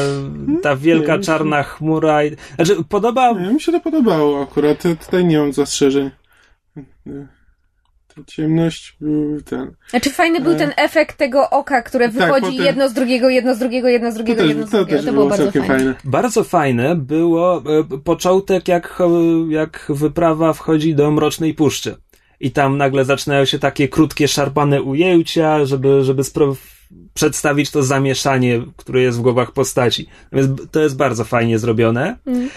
ta wielka nie, czarna chmura. I... Znaczy, podoba. Nie, mi się to podobało akurat, tutaj nie mam zastrzeżeń. Ta ciemność był ten. Znaczy fajny był E. ten efekt tego oka, które Tak, wychodzi potem- jedno z drugiego, jedno z drugiego, jedno z To drugiego, też, jedno z to drugiego. też To było było bardzo fajne. fajne. Bardzo fajne było e, początek, jak, jak wyprawa wchodzi do Mrocznej Puszczy. I tam nagle zaczynają się takie krótkie, szarpane ujęcia, żeby, żeby spro- przedstawić to zamieszanie, które jest w głowach postaci. To jest bardzo fajnie zrobione. Mm.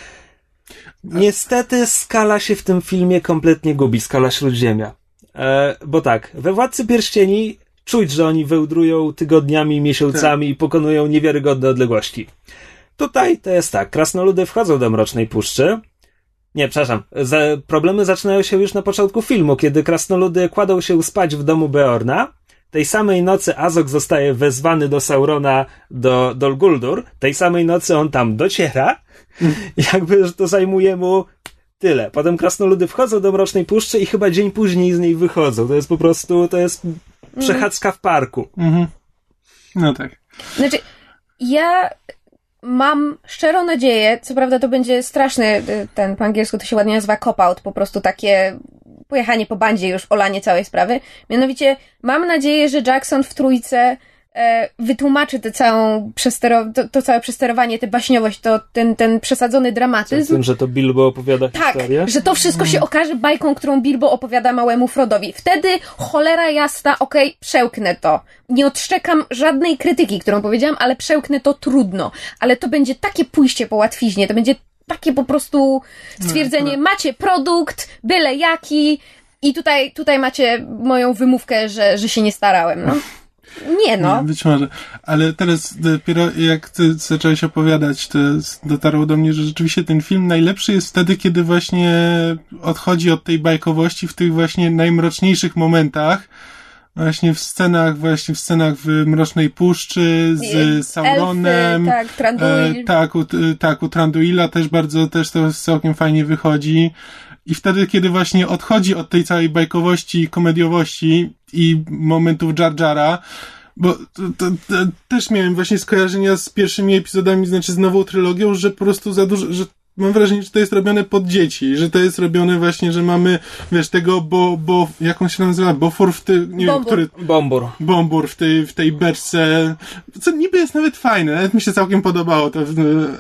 Niestety skala się w tym filmie kompletnie gubi, skala Śródziemia. E, bo tak, we Władcy Pierścieni czuć, że oni wełdrują tygodniami, miesiącami i pokonują niewiarygodne odległości. Tutaj to jest tak, krasnoludy wchodzą do Mrocznej Puszczy, Nie, przepraszam. Za, problemy zaczynają się już na początku filmu, kiedy krasnoludy kładą się spać w domu Beorna. Tej samej nocy Azog zostaje wezwany do Saurona do Dol Guldur. Tej samej nocy on tam dociera. (laughs) Jakby że to zajmuje mu tyle. Potem krasnoludy wchodzą do Mrocznej Puszczy i chyba dzień później z niej wychodzą. To jest po prostu, to jest przechadzka w parku. Mhm. No tak. Znaczy, ja mam szczerą nadzieję, co prawda to będzie straszny, y, ten po angielsku to się ładnie nazywa cop-out, po prostu takie pojechanie po bandzie już, olanie całej sprawy. Mianowicie, mam nadzieję, że Jackson w trójce wytłumaczy tę całą przestero- to, to całe przesterowanie, tę baśniowość, to ten, ten przesadzony Z dramatyzm. tym, że to Bilbo opowiada Tak, historię. że to wszystko się okaże bajką, którą Bilbo opowiada małemu Frodowi. Wtedy cholera jasna, okej, przełknę to. Nie odszczekam żadnej krytyki, którą powiedziałam, ale przełknę to trudno. Ale to będzie takie pójście po łatwiźnie, to będzie takie po prostu stwierdzenie, macie produkt, byle jaki i tutaj, tutaj macie moją wymówkę, że, że się nie starałem, no. Nie no. Być może. Ale teraz dopiero jak ty zacząłeś opowiadać, to dotarło do mnie, że rzeczywiście ten film najlepszy jest wtedy, kiedy właśnie odchodzi od tej bajkowości w tych właśnie najmroczniejszych momentach. Właśnie w scenach, właśnie w scenach w Mrocznej Puszczy z Sauronem. Elfy, tak, Tranduil. E, tak, u, tak, u Tranduila też bardzo, też to całkiem fajnie wychodzi. I wtedy, kiedy właśnie odchodzi od tej całej bajkowości komediowości i momentów Jar Jara, bo to, to, to, też miałem właśnie skojarzenia z pierwszymi epizodami, znaczy z nową trylogią, że po prostu za dużo, że mam wrażenie, że to jest robione pod dzieci, że to jest robione właśnie, że mamy, wiesz, tego, bo, bo, jak on się nazywa, Bofor w tym, nie wiem, Bombur. który, Bombur. Bombur w tej, w tej beczce, co niby jest nawet fajne, nawet mi się całkiem podobało to,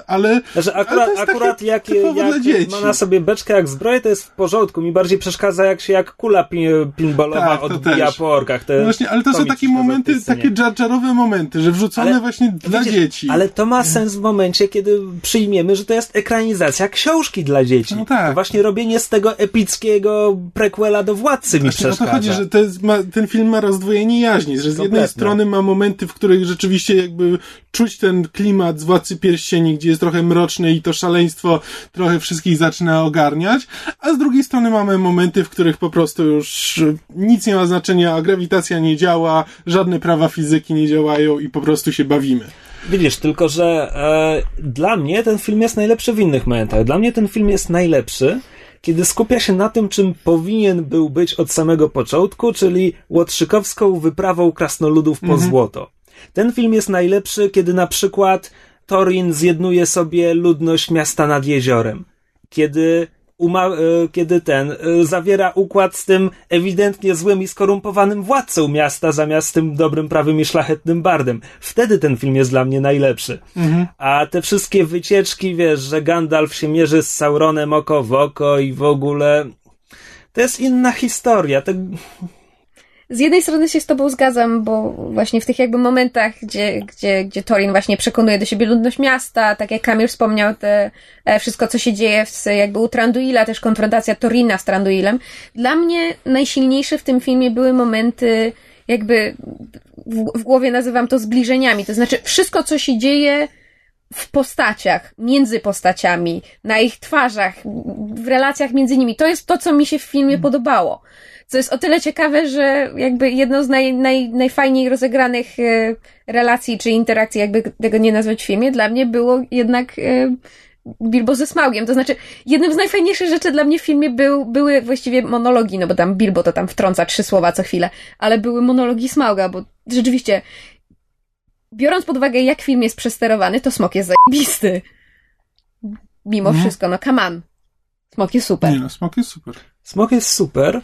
ale... Znaczy ale akurat, to jest akurat takie jak, jak dzieci. ma na sobie beczkę jak zbroję, to jest w porządku. Mi bardziej przeszkadza jak się jak kula pin, pinballowa Tak, to odbija też. po orkach. Te, No właśnie, ale to są takie tej momenty, takie dżardżarowe momenty, że wrzucone Ale właśnie dla Widzisz, dzieci. Ale to ma sens w momencie, kiedy przyjmiemy, że to jest ekranizacja książki dla dzieci. No tak. To właśnie robienie z tego epickiego prequela do Władcy mi Właśnie o to przeszkadza. chodzi, że to jest, ma, ten film ma rozdwojenie jaźni, że z jednej strony ma momenty, w których rzeczywiście jakby czuć ten klimat z Władcy Pierścieni, gdzie jest trochę mroczny i to szaleństwo trochę wszystkich zaczyna ogarniać, a z drugiej strony mamy momenty, w których po prostu już nic nie ma znaczenia, a grawitacja nie działa, żadne prawa fizyki nie działają i po prostu się bawimy. Widzisz, tylko że e, dla mnie ten film jest najlepszy w innych momentach. Dla mnie ten film jest najlepszy, kiedy skupia się na tym, czym powinien był być od samego początku, czyli łotrzykowską wyprawą krasnoludów po złoto. Ten film jest najlepszy, kiedy na przykład Torin zjednuje sobie ludność miasta nad jeziorem. Kiedy e, kiedy ten e, zawiera układ z tym ewidentnie złym i skorumpowanym władcą miasta zamiast tym dobrym, prawym i szlachetnym bardem. Wtedy ten film jest dla mnie najlepszy. A te wszystkie wycieczki, wiesz, że Gandalf się mierzy z Sauronem oko w oko i w ogóle to jest inna historia. To, Z jednej strony się z tobą zgadzam, bo właśnie w tych jakby momentach, gdzie, gdzie, gdzie Torin właśnie przekonuje do siebie ludność miasta, tak jak Kamil wspomniał, te, e, wszystko co się dzieje w, jakby u Tranduila, też konfrontacja Torina z Tranduilem. Dla mnie najsilniejsze w tym filmie były momenty jakby w, w głowie nazywam to zbliżeniami, to znaczy wszystko co się dzieje w postaciach, między postaciami, na ich twarzach, w relacjach między nimi. To jest to, co mi się w filmie podobało. Co jest o tyle ciekawe, że jakby jedną z naj, naj, najfajniej rozegranych e, relacji czy interakcji, jakby tego nie nazwać w filmie, dla mnie było jednak e, Bilbo ze Smaugiem. To znaczy, jednym z najfajniejszych rzeczy dla mnie w filmie był, były właściwie monologi, no bo tam Bilbo to tam wtrąca trzy słowa co chwilę, ale były monologi Smauga, bo rzeczywiście, biorąc pod uwagę, jak film jest przesterowany, to Smok jest zajebisty. Mimo Mhm. wszystko, no come on. Smok jest super. Nie no, smok jest super. Smok jest super,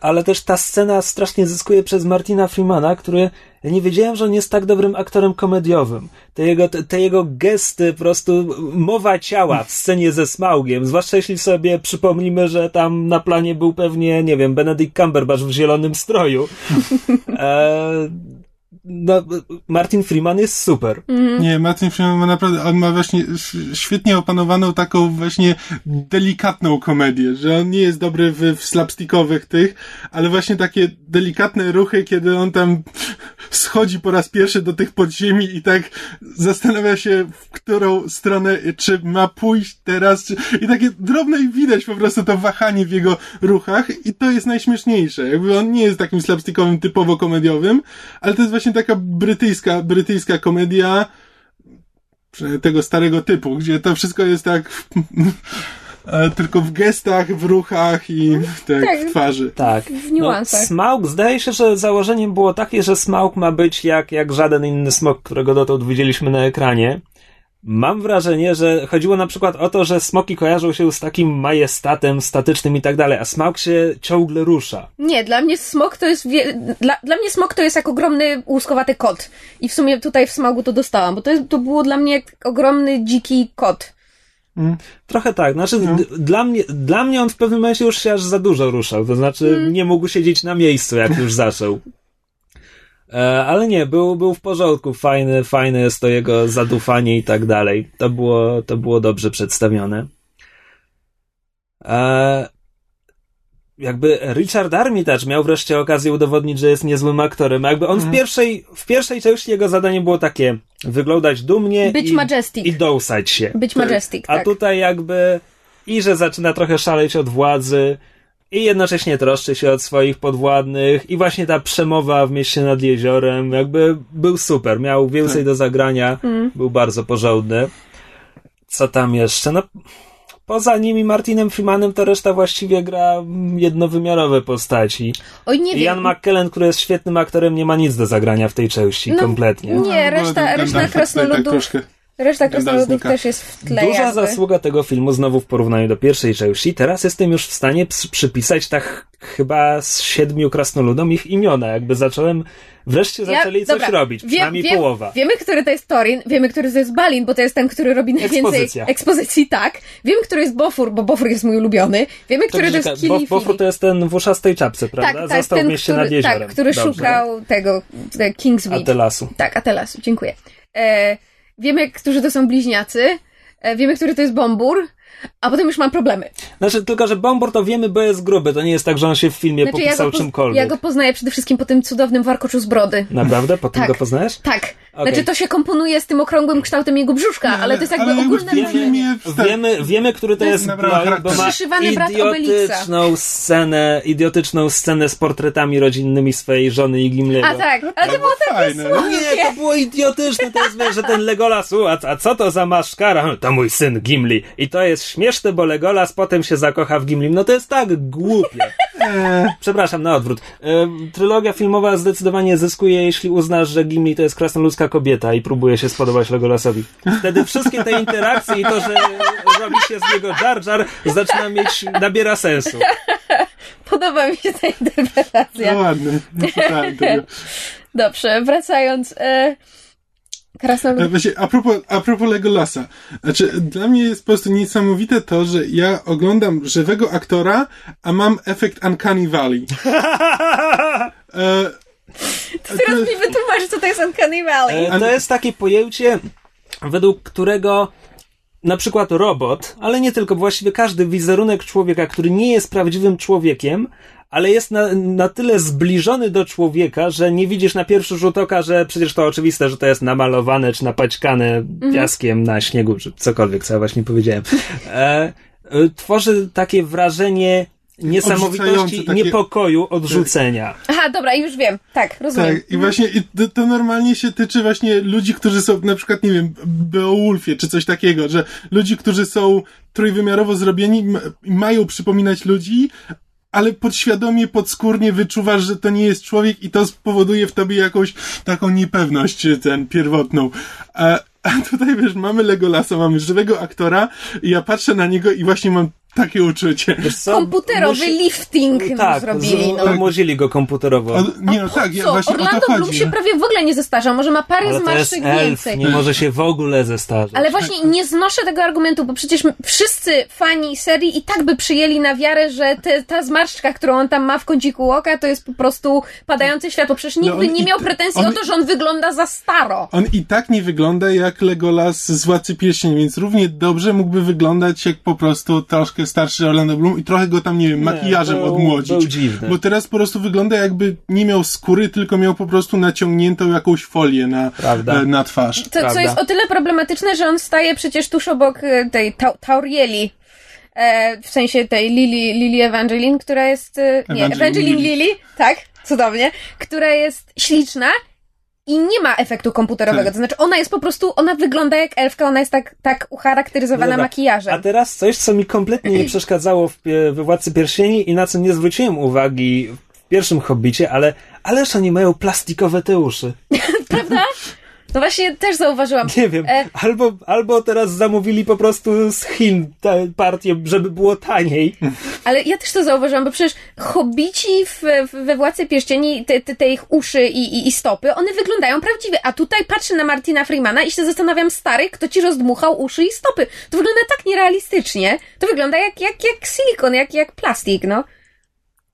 ale też ta scena strasznie zyskuje przez Martina Freemana, który ja nie wiedziałem, że on jest tak dobrym aktorem komediowym. Te jego, te, te jego gesty, po prostu mowa ciała w scenie ze Smaugiem, zwłaszcza jeśli sobie przypomnimy, że tam na planie był pewnie, nie wiem, Benedict Cumberbatch w zielonym stroju. E, no, Martin Freeman jest super. Nie, Martin Freeman ma naprawdę, on ma właśnie świetnie opanowaną taką właśnie delikatną komedię, że on nie jest dobry w, w slapstickowych tych, ale właśnie takie delikatne ruchy, kiedy on tam (laughs) schodzi po raz pierwszy do tych podziemi i tak zastanawia się, w którą stronę, czy ma pójść teraz, czy... i takie drobne i widać po prostu to wahanie w jego ruchach i to jest najśmieszniejsze. Jakby on nie jest takim slapstickowym, typowo komediowym, ale to jest właśnie taka brytyjska, brytyjska komedia, tego starego typu, gdzie to wszystko jest tak (laughs) e, tylko w gestach, w ruchach i tak, Tak. w twarzy. Tak. W niuansach. No, Smaug, zdaje się, że założeniem było takie, że Smaug ma być jak, jak żaden inny smok, którego dotąd widzieliśmy na ekranie. Mam wrażenie, że chodziło na przykład o to, że smoki kojarzą się z takim majestatem statycznym i tak dalej, a Smaug się ciągle rusza. Nie, dla mnie smok to jest. Wie... Dla, dla mnie smok to jest jak ogromny łuskowaty kot. I w sumie tutaj w smogu to dostałam, bo to, jest, to było dla mnie jak ogromny dziki kot. Trochę tak, znaczy No. dla, mnie, dla mnie on w pewnym momencie już się aż za dużo ruszał, to znaczy nie mógł siedzieć na miejscu, jak już zaczął. E, ale nie, był, był w porządku, fajne, fajne jest to jego zadufanie i tak dalej. To było, to było dobrze przedstawione. E, jakby Richard Armitage miał wreszcie okazję udowodnić, że jest niezłym aktorem. Jakby on w pierwszej, w pierwszej części jego zadanie było takie wyglądać dumnie Być i, majestic. i dołsać się. Być majestic, A tak. tutaj jakby i że zaczyna trochę szaleć od władzy i jednocześnie troszczy się od swoich podwładnych i właśnie ta przemowa w mieście nad jeziorem jakby był super, miał więcej Tak. do zagrania, Mm. był bardzo porządny. Co tam jeszcze? No poza nimi Martinem Freemanem to reszta właściwie gra jednowymiarowe postaci. Oj, nie I wiem. Ian McKellen, który jest świetnym aktorem, nie ma nic do zagrania w tej części, No, kompletnie. Nie, No, reszta, ten reszta krasnoludów, Tak troszkę. Reszta krasnoludów też jest w tle Duża jakby. zasługa tego filmu znowu w porównaniu do pierwszej części. Teraz jestem już w stanie przypisać tak chyba z siedmiu krasnoludom ich imiona. Jakby zacząłem, wreszcie zaczęli coś dobra, robić, wiem- przynajmniej wiem- połowa. Wiemy, który to jest Torin, wiemy, który to jest Balin, bo to jest ten, który robi najwięcej Ekspozycja. ekspozycji, tak. Wiemy, który jest Bofur, bo Bofur jest mój ulubiony. Wiemy, który to jest Bo, Kili Bofur to jest ten w uszastej czapce, prawda? Tak, tak, Został ten, w mieście który, nad jeziorem. tak, który Dobrze. szukał tego, te Kingsweed. Atelasu. Tak, Atelasu, dziękuję. E, wiemy, którzy to są bliźniacy. E, wiemy, który to jest Bombur. A potem już mam problemy. Znaczy, tylko, że Bombur to wiemy, bo jest gruby. To nie jest tak, że on się w filmie Znaczy, ja popisał go, poz- czymkolwiek. ja go poznaję przede wszystkim po tym cudownym warkoczu z brody. Naprawdę? Po tym Tak. go poznajesz? Tak. Okej. Znaczy, to się komponuje z tym okrągłym kształtem jego brzuszka, ale to jest jakby ogólne w tym wrażenie. filmie Wiemy, wiemy, który to To jest Blood, bo ma charakteru. Przyszywany brat idiotyczną scenę, idiotyczną scenę z portretami rodzinnymi swojej żony i Gimliego. A tak, ale to było takie Fajne. słodkie. Nie, to było idiotyczne, to jest, wiesz, że ten Legolas, a, a co to za maszkara? To mój syn Gimli. I to jest śmieszne, bo Legolas potem się zakocha w Gimlim. No to jest tak głupie. Eee, Przepraszam, na odwrót. E, trylogia filmowa zdecydowanie zyskuje, jeśli uznasz, że Gimli to jest krasnoludzka kobieta i próbuje się spodobać Legolasowi. Wtedy wszystkie te interakcje i to, że robi się z niego Jar Jar, zaczyna mieć, nabiera sensu. Podoba mi się ta no interpretacja. tego. Dobrze, wracając. E, krasnolud... Właśnie, a propos, a propos Legolasa. Znaczy, dla mnie jest po prostu niesamowite to, że ja oglądam żywego aktora, a mam efekt Uncanny Valley. (laughs) E, Teraz mi wytłumacz, co to jest Uncanny Valley. E, To jest takie pojęcie, według którego na przykład robot, ale nie tylko, właściwie każdy wizerunek człowieka, który nie jest prawdziwym człowiekiem, ale jest na, na tyle zbliżony do człowieka, że nie widzisz na pierwszy rzut oka, że przecież to oczywiste, że to jest namalowane czy napaćkane piaskiem na śniegu, czy cokolwiek, co ja właśnie powiedziałem. (laughs) E, e, tworzy takie wrażenie niesamowitości, takie- niepokoju, odrzucenia. Aha, dobra, już wiem. Tak, rozumiem. tak, i właśnie i to, to normalnie się tyczy właśnie ludzi, którzy są na przykład, nie wiem, Beowulfie czy coś takiego, że ludzi, którzy są trójwymiarowo zrobieni, mają przypominać ludzi, ale podświadomie, podskórnie wyczuwasz, że to nie jest człowiek i to spowoduje w tobie jakąś taką niepewność, ten pierwotną. A, a tutaj wiesz, mamy Legolasa, mamy żywego aktora i ja patrzę na niego i właśnie mam takie uczucie. Komputerowy Musi- lifting Tak, zrobili. No. umozili go komputerowo. O, nie no tak, ja właśnie o Orlando to Bloom się no. prawie w ogóle nie zestarza, może ma parę Ale zmarszczek elf, więcej. nie może się w ogóle zestarzeć. Ale właśnie nie znoszę tego argumentu, bo przecież wszyscy fani serii i tak by przyjęli na wiarę, że te, ta zmarszczka, którą on tam ma w kąciku oka, to jest po prostu padające światło. Przecież nikt No by on nie miał pretensji on- o to, że on wygląda za staro. On i tak nie wygląda jak Legolas z Władcy Pierścieni, więc równie dobrze mógłby wyglądać jak po prostu troszkę troszkę starszy Orlando Bloom i trochę go tam, nie wiem, makijażem był, odmłodzić. Był dziwny. Bo teraz po prostu wygląda jakby nie miał skóry, tylko miał po prostu naciągniętą jakąś folię na, Prawda. e, na twarz. To, co jest o tyle problematyczne, że on staje przecież tuż obok e, tej ta Taurieli. E, w sensie tej Lili, Lili Evangeline, która jest. E, nie, Evangeline Evangeline. Lili, tak, cudownie, która jest śliczna i nie ma efektu komputerowego. To znaczy, ona jest po prostu, ona wygląda jak elfka, ona jest tak, tak ucharakteryzowana Dobra. makijażem. A teraz coś, co mi kompletnie nie (clears throat) przeszkadzało w, pie- we Władcy Pierścieni i na co nie zwróciłem uwagi w pierwszym Hobbicie, ale ależ oni mają plastikowe te uszy. (laughs) No właśnie też zauważyłam. Nie wiem, E, albo, albo teraz zamówili po prostu z Chin tę partię, żeby było taniej. Ale ja też to zauważyłam, bo przecież hobbici w, w, we Władcy Pierścieni, te, te, te ich uszy i, i, i stopy, one wyglądają prawdziwie. A tutaj patrzę na Martina Freemana i się zastanawiam, stary, kto ci rozdmuchał uszy i stopy. To wygląda tak nierealistycznie. To wygląda jak, jak, jak silikon, jak, jak plastik, no.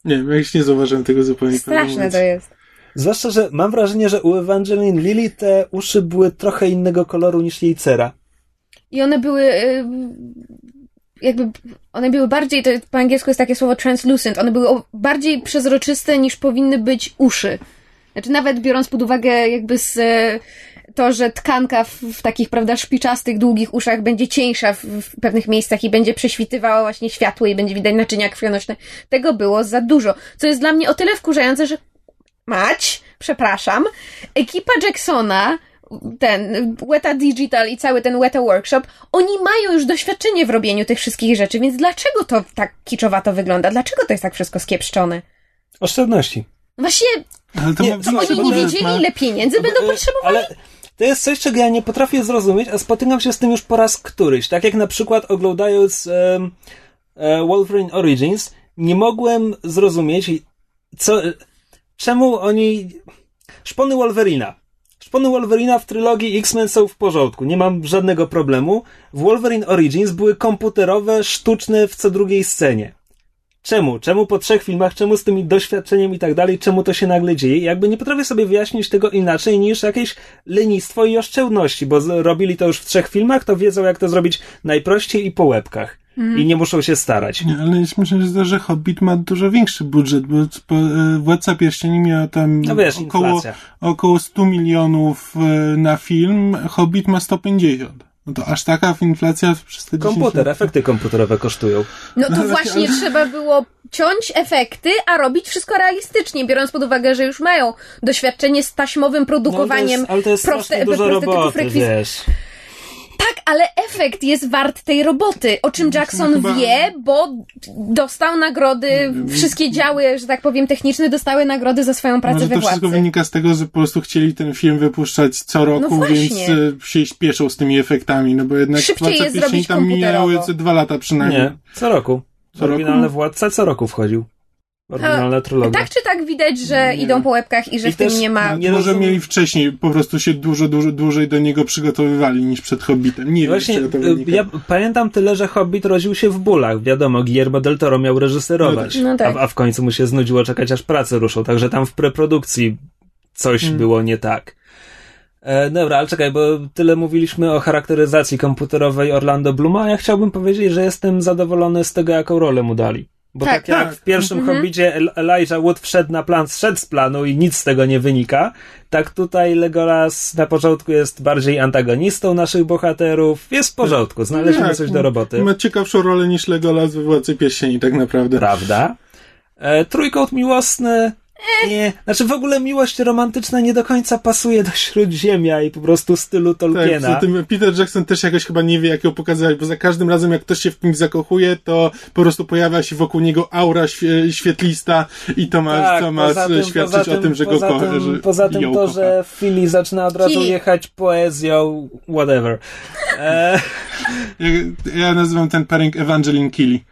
Nie wiem, ja już nie zauważyłem tego zupełnie. Straszne to jest. Zwłaszcza, że mam wrażenie, że u Evangeline Lilly te uszy były trochę innego koloru niż jej cera. I one były y, jakby, one były bardziej, to po angielsku jest takie słowo translucent, one były bardziej przezroczyste niż powinny być uszy. Znaczy nawet biorąc pod uwagę jakby z e, to, że tkanka w, w takich, prawda, szpiczastych, długich uszach będzie cieńsza w, w pewnych miejscach i będzie prześwitywała właśnie światło i będzie widać naczynia krwionośne. Tego było za dużo. Co jest dla mnie o tyle wkurzające, że mać, przepraszam, ekipa Jacksona, ten Weta Digital i cały ten Weta Workshop, oni mają już doświadczenie w robieniu tych wszystkich rzeczy, więc dlaczego to tak kiczowato wygląda? Dlaczego to jest tak wszystko skiepszczone? Oszczędności. No Właśnie, Ale to Nie, ma to oni nie wiedzieli, ma- ile pieniędzy będą potrzebowali? Ale to jest coś, czego ja nie potrafię zrozumieć, a spotykam się z tym już po raz któryś. Tak jak na przykład oglądając e, Wolverine Origins, nie mogłem zrozumieć, co, czemu oni... Szpony Wolverina. Szpony Wolverina w trylogii X-Men są w porządku, nie mam żadnego problemu. W Wolverine Origins były komputerowe, sztuczne w co drugiej scenie. Czemu? Czemu po trzech filmach? Czemu z tym doświadczeniem i tak dalej? Czemu to się nagle dzieje? Jakby nie potrafię sobie wyjaśnić tego inaczej niż jakieś lenistwo i oszczędności, bo robili to już w trzech filmach, to wiedzą jak to zrobić najprościej i po łebkach. I nie muszą się starać. Nie, ale jest- myślę, że, że Hobbit ma dużo większy budżet, bo bo, e, Władca Pierścieni miała tam No wiesz, około, inflacja. około 100 milionów e, na film, Hobbit ma 150. No to aż taka inflacja przez te 10 Komputer, lat. efekty komputerowe kosztują. No to ale- właśnie trzeba było ciąć efekty, a robić wszystko realistycznie, biorąc pod uwagę, że już mają doświadczenie z taśmowym No, ale to produkowaniem jest, ale to jest proste- roboty, wiesz. Tak, ale efekt jest wart tej roboty, o czym Jackson chyba- wie, bo dostał nagrody, wszystkie działy, że tak powiem, techniczne dostały nagrody za swoją pracę Może we to wszystko władcy. wynika z tego, że po prostu chcieli ten film wypuszczać co roku, No więc e, się śpieszą z tymi efektami, no bo jednak Szybciej Władca jest Pierścieni zrobić tam mijały co dwa lata przynajmniej. Nie, co roku. Co roku? Oryginalny władca co roku wchodził. Oryginalna trylogia. Tak czy tak widać, że idą po łebkach i że I w tym nie ma... nie Może mieli wcześniej, po prostu się dużo, dużo dłużej do niego przygotowywali niż przed Hobbitem. Nie wiem, Właśnie, z czego to wynika. ja pamiętam tyle, że Hobbit rodził się w bólach. Wiadomo, Guillermo del Toro miał reżyserować, No tak. a, a w końcu mu się znudziło czekać, aż prace ruszą. Także tam w preprodukcji coś Hmm. było nie tak. E, dobra, ale czekaj, bo tyle mówiliśmy o charakteryzacji komputerowej Orlando Bluma, a ja chciałbym powiedzieć, że jestem zadowolony z tego, jaką rolę mu dali. Bo Tak, tak, jak tak. w pierwszym Mhm. Hobbicie El- Elijah Wood wszedł na plan, zszedł z planu i nic z tego nie wynika, tak tutaj Legolas na początku jest bardziej antagonistą naszych bohaterów. Jest w porządku, znaleźliśmy Tak, coś do roboty. Ma ciekawszą rolę niż Legolas we Władcy Pierścieni, tak naprawdę. Prawda? E, trójkąt miłosny. Nie, znaczy w ogóle miłość romantyczna nie do końca pasuje do Śródziemia i po prostu stylu Tak, Tolkiena. poza tym Peter Jackson też jakoś chyba nie wie, jak ją pokazywać, bo za każdym razem, jak ktoś się w kimś zakochuje, to po prostu pojawia się wokół niego aura świe, świetlista i to ma, Tak, to ma tym- świadczyć poza o tym, że go poza kocha. tym- Że Poza tym to, kocha. że Philly zaczyna od razu jechać poezją, whatever. E, Ja, ja nazywam ten pairing Evangeline Killy. (laughs)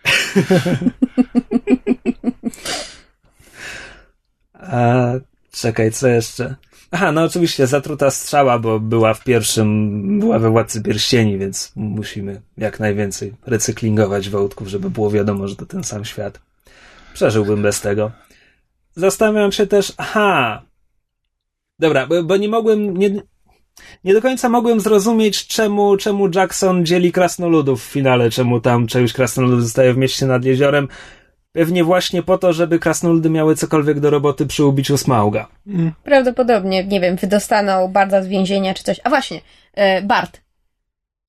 a, czekaj, co jeszcze? Aha, no oczywiście zatruta strzała, bo była w pierwszym, była we Władcy Pierścieni, więc musimy jak najwięcej recyklingować wątków, żeby było wiadomo, że to ten sam świat. Przeżyłbym bez tego. Zastanawiam się też, aha, dobra, bo, bo nie mogłem, nie, nie do końca mogłem zrozumieć, czemu, czemu Jackson dzieli krasnoludów w finale, czemu tam część krasnoludów zostaje w mieście nad jeziorem. Pewnie właśnie po to, żeby krasnoludy miały cokolwiek do roboty przy ubiciu Smauga. Prawdopodobnie, nie wiem, wydostaną Barda z więzienia czy coś. A właśnie, e, Bart.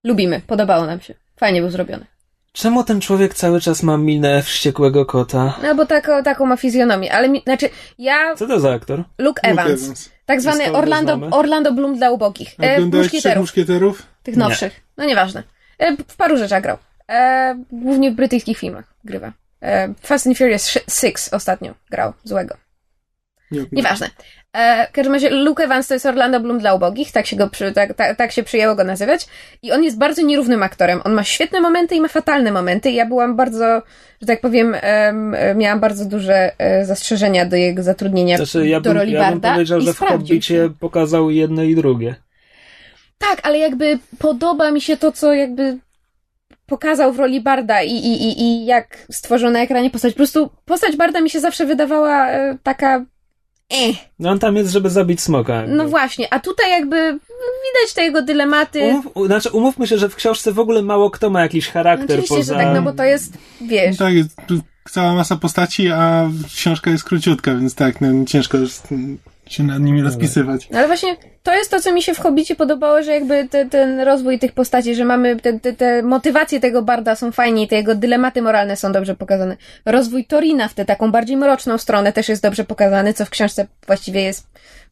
Lubimy, podobało nam się. Fajnie był zrobiony. Czemu ten człowiek cały czas ma minę wściekłego kota? No bo taką, taką ma fizjonomię, ale mi, znaczy, ja, Co to za aktor? Luke Evans, Evans. tak zwany Orlando, znamy? Orlando Bloom dla ubogich, e, muszkieterów, Muszkieterów? tych Nie. nowszych, no nieważne. E, w paru rzeczach grał. E, głównie w brytyjskich filmach grywa. E, Fast and Furious 6 ostatnio grał, złego. Nie, Nieważne. E, w każdym razie Luke Evans to jest Orlando Bloom dla ubogich, tak się, go przy, tak, tak, tak się przyjęło go nazywać. I on jest bardzo nierównym aktorem. On ma świetne momenty i ma fatalne momenty. Ja byłam bardzo, że tak powiem, em, miałam bardzo duże e, zastrzeżenia do jego zatrudnienia Znaczy, ja do bym, roli ja bym Barda. powiedział, że w Hobbicie pokazał jedno i drugie. Tak, ale jakby podoba mi się to, co jakby pokazał w roli Barda i, i, i, i jak stworzył na ekranie postać. Po prostu postać Barda mi się zawsze wydawała e, taka... Eh. No on tam jest, żeby zabić smoka. jakby. No właśnie, a tutaj jakby widać te jego dylematy. Umów, u- znaczy, umówmy się, że w książce w ogóle mało kto ma jakiś charakter Oczywiście, poza... że tak, no bo to jest, wiesz, Tak, jest cała masa postaci, a książka jest króciutka, więc tak, no, ciężko jest mm, się nad nimi rozpisywać. No ale właśnie to jest to, co mi się w Hobbicie podobało, że jakby te, ten rozwój tych postaci, że mamy te, te, te motywacje tego Barda są fajnie i te jego dylematy moralne są dobrze pokazane. Rozwój Torina w tę taką bardziej mroczną stronę też jest dobrze pokazany, co w książce właściwie jest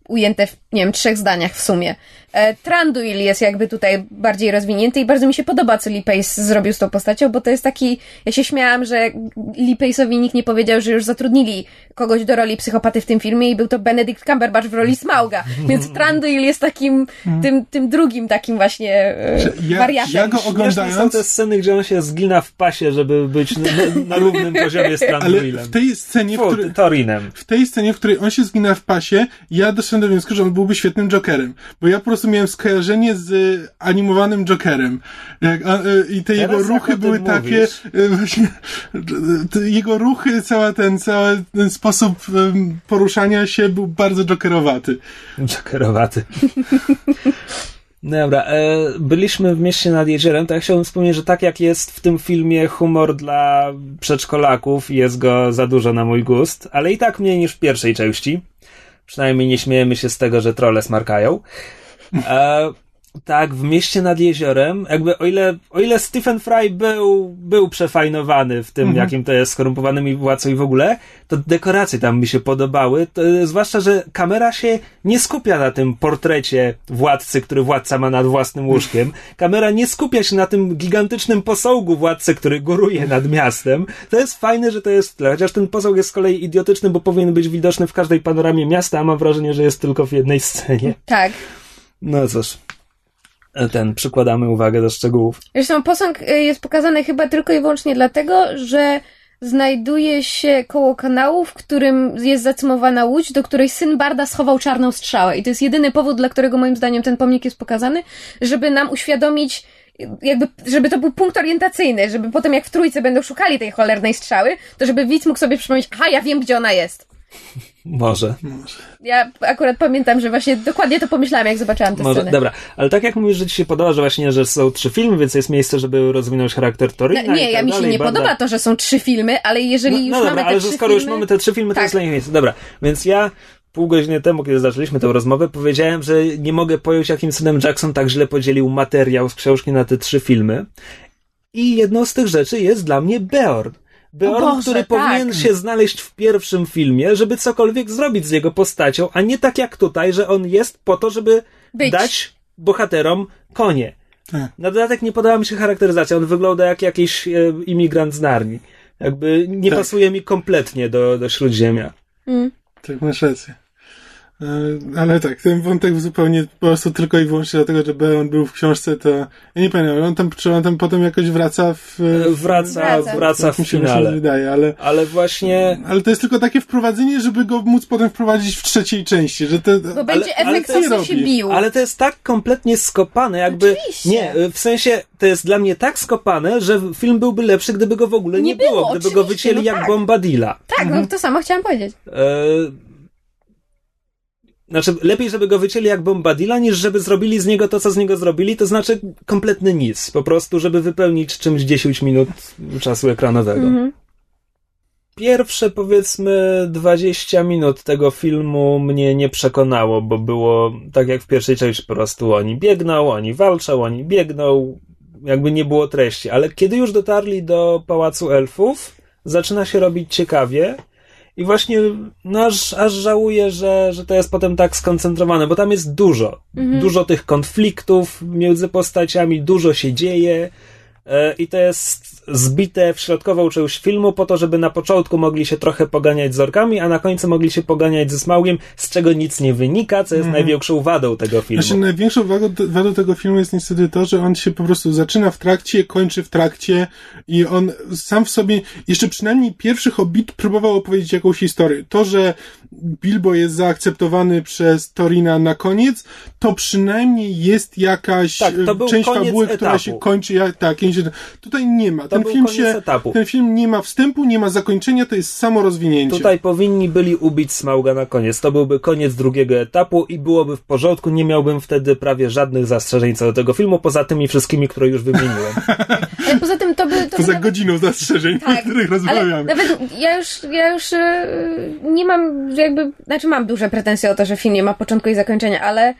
ujęte w, nie wiem, trzech zdaniach w sumie. E, Tranduil jest jakby tutaj bardziej rozwinięty i bardzo mi się podoba, co Lee Pace zrobił z tą postacią, bo to jest taki, ja się śmiałam, że Lee Pace'owi nikt nie powiedział, że już zatrudnili kogoś do roli psychopaty w tym filmie i był to Benedict Cumberbatch w roli Smauga, więc (laughs) Tranduil jest takim, tym, tym drugim takim właśnie e, ja- wariatem. ja go oglądając- są te sceny, gdzie on się zgina w pasie, żeby być na, na, na równym poziomie z (laughs) Ale Tranduilem. w tej scenie, w Fu, której... Torinem. W tej scenie, w której on się zgina w pasie, ja doszedłem do wniosku, że on byłby świetnym Jokerem. Bo ja po prostu miałem skojarzenie z y, animowanym Jokerem. Y, I te jego jak o ruchy były mówisz. takie, y, właśnie, jego ruchy, cała ten, cały ten sposób poruszania się był bardzo Jokerowaty. Jokerowaty. Dobra, e, byliśmy w mieście nad jeziorem, to ja chciałbym wspomnieć, że tak jak jest w tym filmie humor dla przedszkolaków, jest go za dużo na mój gust, ale i tak mniej niż w pierwszej części. Przynajmniej nie śmiejemy się z tego, że trole smarkają. E, tak, w mieście nad jeziorem, jakby o ile, o ile Stephen Fry był, był przefajnowany w tym, jakim to jest skorumpowanym i władcą i w ogóle, to dekoracje tam mi się podobały, to, zwłaszcza, że kamera się nie skupia na tym portrecie władcy, który władca ma nad własnym łóżkiem. Kamera nie skupia się na tym gigantycznym posągu władcy, który góruje nad miastem. To jest fajne, że to jest w tle, chociaż ten posąg jest z kolei idiotyczny, bo powinien być widoczny w każdej panoramie miasta, a mam wrażenie, że jest tylko w jednej scenie. Tak. No cóż. Ten, przykładamy uwagę do szczegółów. Zresztą posąg y, jest pokazany chyba tylko i wyłącznie dlatego, że znajduje się koło kanału, w którym jest zacymowana łódź, do której syn Barda schował czarną strzałę. I to jest jedyny powód, dla którego moim zdaniem ten pomnik jest pokazany, żeby nam uświadomić, jakby, żeby to był punkt orientacyjny, żeby potem jak w trójce będą szukali tej cholernej strzały, to żeby widz mógł sobie przypomnieć, aha, ja wiem, gdzie ona jest. Może. Ja akurat pamiętam, że właśnie dokładnie to pomyślałam, jak zobaczyłam tę Może, scenę. dobra, ale tak jak mówisz, że ci się podoba, że właśnie, że są trzy filmy, więc jest miejsce, żeby rozwinąć charakter Torina No, nie, tak ja mi się dalej, nie podoba to, że są trzy filmy, ale jeżeli No, już no mamy dobra, te ale trzy że skoro filmy... już mamy te trzy filmy, to Tak. jest dla nich miejsce. Dobra, więc ja pół godziny temu, kiedy zaczęliśmy tę rozmowę, powiedziałem, że nie mogę pojąć, jakim cudem Jackson tak źle podzielił materiał z książki na te trzy filmy. I jedną z tych rzeczy jest dla mnie Beorn. Beorn, Boże, który tak. powinien się znaleźć w pierwszym filmie, żeby cokolwiek zrobić z jego postacią, a nie tak jak tutaj, że on jest po to, żeby Być. dać bohaterom konie. Tak. Na dodatek nie podoba mi się charakteryzacja. On wygląda jak jakiś e, imigrant z Narni. Jakby nie Tak. pasuje mi kompletnie do, do Śródziemia. Mm. Tak, masz rację. E, Ale tak, ten wątek zupełnie po prostu tylko i wyłącznie dlatego, że Beon był w książce, to ja nie pamiętam, ale on tam, czy on tam potem jakoś wraca w... E, Wraca, Wraca. wraca, w się finale. wydaje, ale, Ale właśnie... ale to jest tylko takie wprowadzenie, żeby go móc potem wprowadzić w trzeciej części, że to... Bo będzie ale efekt, to co się bił. Ale to jest tak kompletnie skopane, jakby... Oczywiście. Nie, e, w sensie to jest dla mnie tak skopane, że film byłby lepszy, gdyby go w ogóle nie, Nie było, było. Gdyby go oczywiście, wycięli no jak tak. Bombadilla. Tak, no to samo chciałam powiedzieć. E, Znaczy, lepiej, żeby go wycięli jak Bombadilla, niż żeby zrobili z niego to, co z niego zrobili, to znaczy kompletny nic. Po prostu, żeby wypełnić czymś 10 minut czasu ekranowego. Mhm. Pierwsze, powiedzmy, 20 minut tego filmu mnie nie przekonało, bo było tak jak w pierwszej części, po prostu oni biegną, oni walczą, oni biegną, jakby nie było treści. Ale kiedy już dotarli do Pałacu Elfów, zaczyna się robić ciekawie. I właśnie no aż, aż żałuję, że, że to jest potem tak skoncentrowane, bo tam jest dużo. Dużo tych konfliktów między postaciami, dużo się dzieje. E, I to jest zbite w środkową część filmu po to, żeby na początku mogli się trochę poganiać z orkami, a na końcu mogli się poganiać ze Smaugiem, z czego nic nie wynika, co jest największą wadą tego filmu. Znaczy, największą wadą, wadą tego filmu jest niestety to, że on się po prostu zaczyna w trakcie, kończy w trakcie i on sam w sobie, jeszcze przynajmniej pierwszy Hobbit próbował opowiedzieć jakąś historię. To, że Bilbo jest zaakceptowany przez Torina na koniec, to przynajmniej jest jakaś Tak, część fabuły, która etapu. się kończy, jak, tak, tutaj nie ma. ten był film się, etapu. ten film nie ma wstępu, nie ma zakończenia, to jest samo rozwinięcie. Tutaj powinni byli ubić Smauga na koniec. To byłby koniec drugiego etapu i byłoby w porządku. Nie miałbym wtedy prawie żadnych zastrzeżeń co do tego filmu, poza tymi wszystkimi, które już wymieniłem. Ale poza tym to by... To by Poza nawet- godziną zastrzeżeń, Tak, o których rozmawiamy. nawet ja już, ja już e, nie mam jakby, znaczy mam duże pretensje o to, że film nie ma początku i zakończenia, ale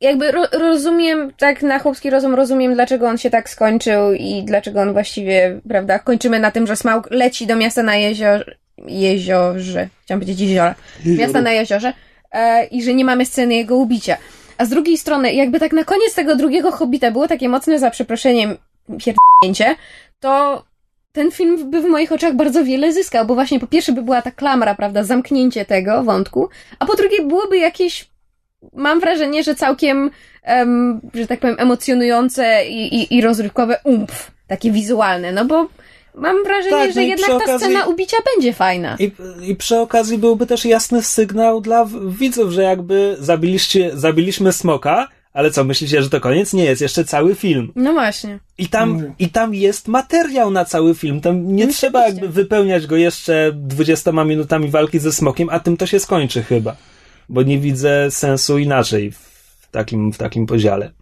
jakby ro, rozumiem, tak na chłopski rozum rozumiem, dlaczego on się tak skończył i dlaczego on właściwie, prawda, kończymy na tym, że Smaug leci do miasta na jezior, jeziorze, chciałam powiedzieć jeziora, miasta na jeziorze e, i że nie mamy sceny jego ubicia. A z drugiej strony, jakby tak na koniec tego drugiego Hobbita było takie mocne, za przeproszeniem, pierdnięcie, to ten film by w moich oczach bardzo wiele zyskał, bo właśnie po pierwsze by była ta klamra, prawda, zamknięcie tego wątku, a po drugie byłoby jakieś, mam wrażenie, że całkiem, em, że tak powiem, emocjonujące i, i, i rozrywkowe umf, takie wizualne, no bo mam wrażenie, Tak, że no jednak ta okazji- scena ubicia będzie fajna. I, I przy okazji byłby też jasny sygnał dla widzów, że jakby zabiliście, zabiliśmy smoka, ale co, myślicie, że to koniec? Nie, jest jeszcze cały film. No właśnie. I tam, Mm. I tam jest materiał na cały film. Tam nie No, trzeba jakby wypełniać go jeszcze 20 minutami walki ze smokiem, a tym to się skończy chyba. Bo nie widzę sensu inaczej w takim, w takim podziale.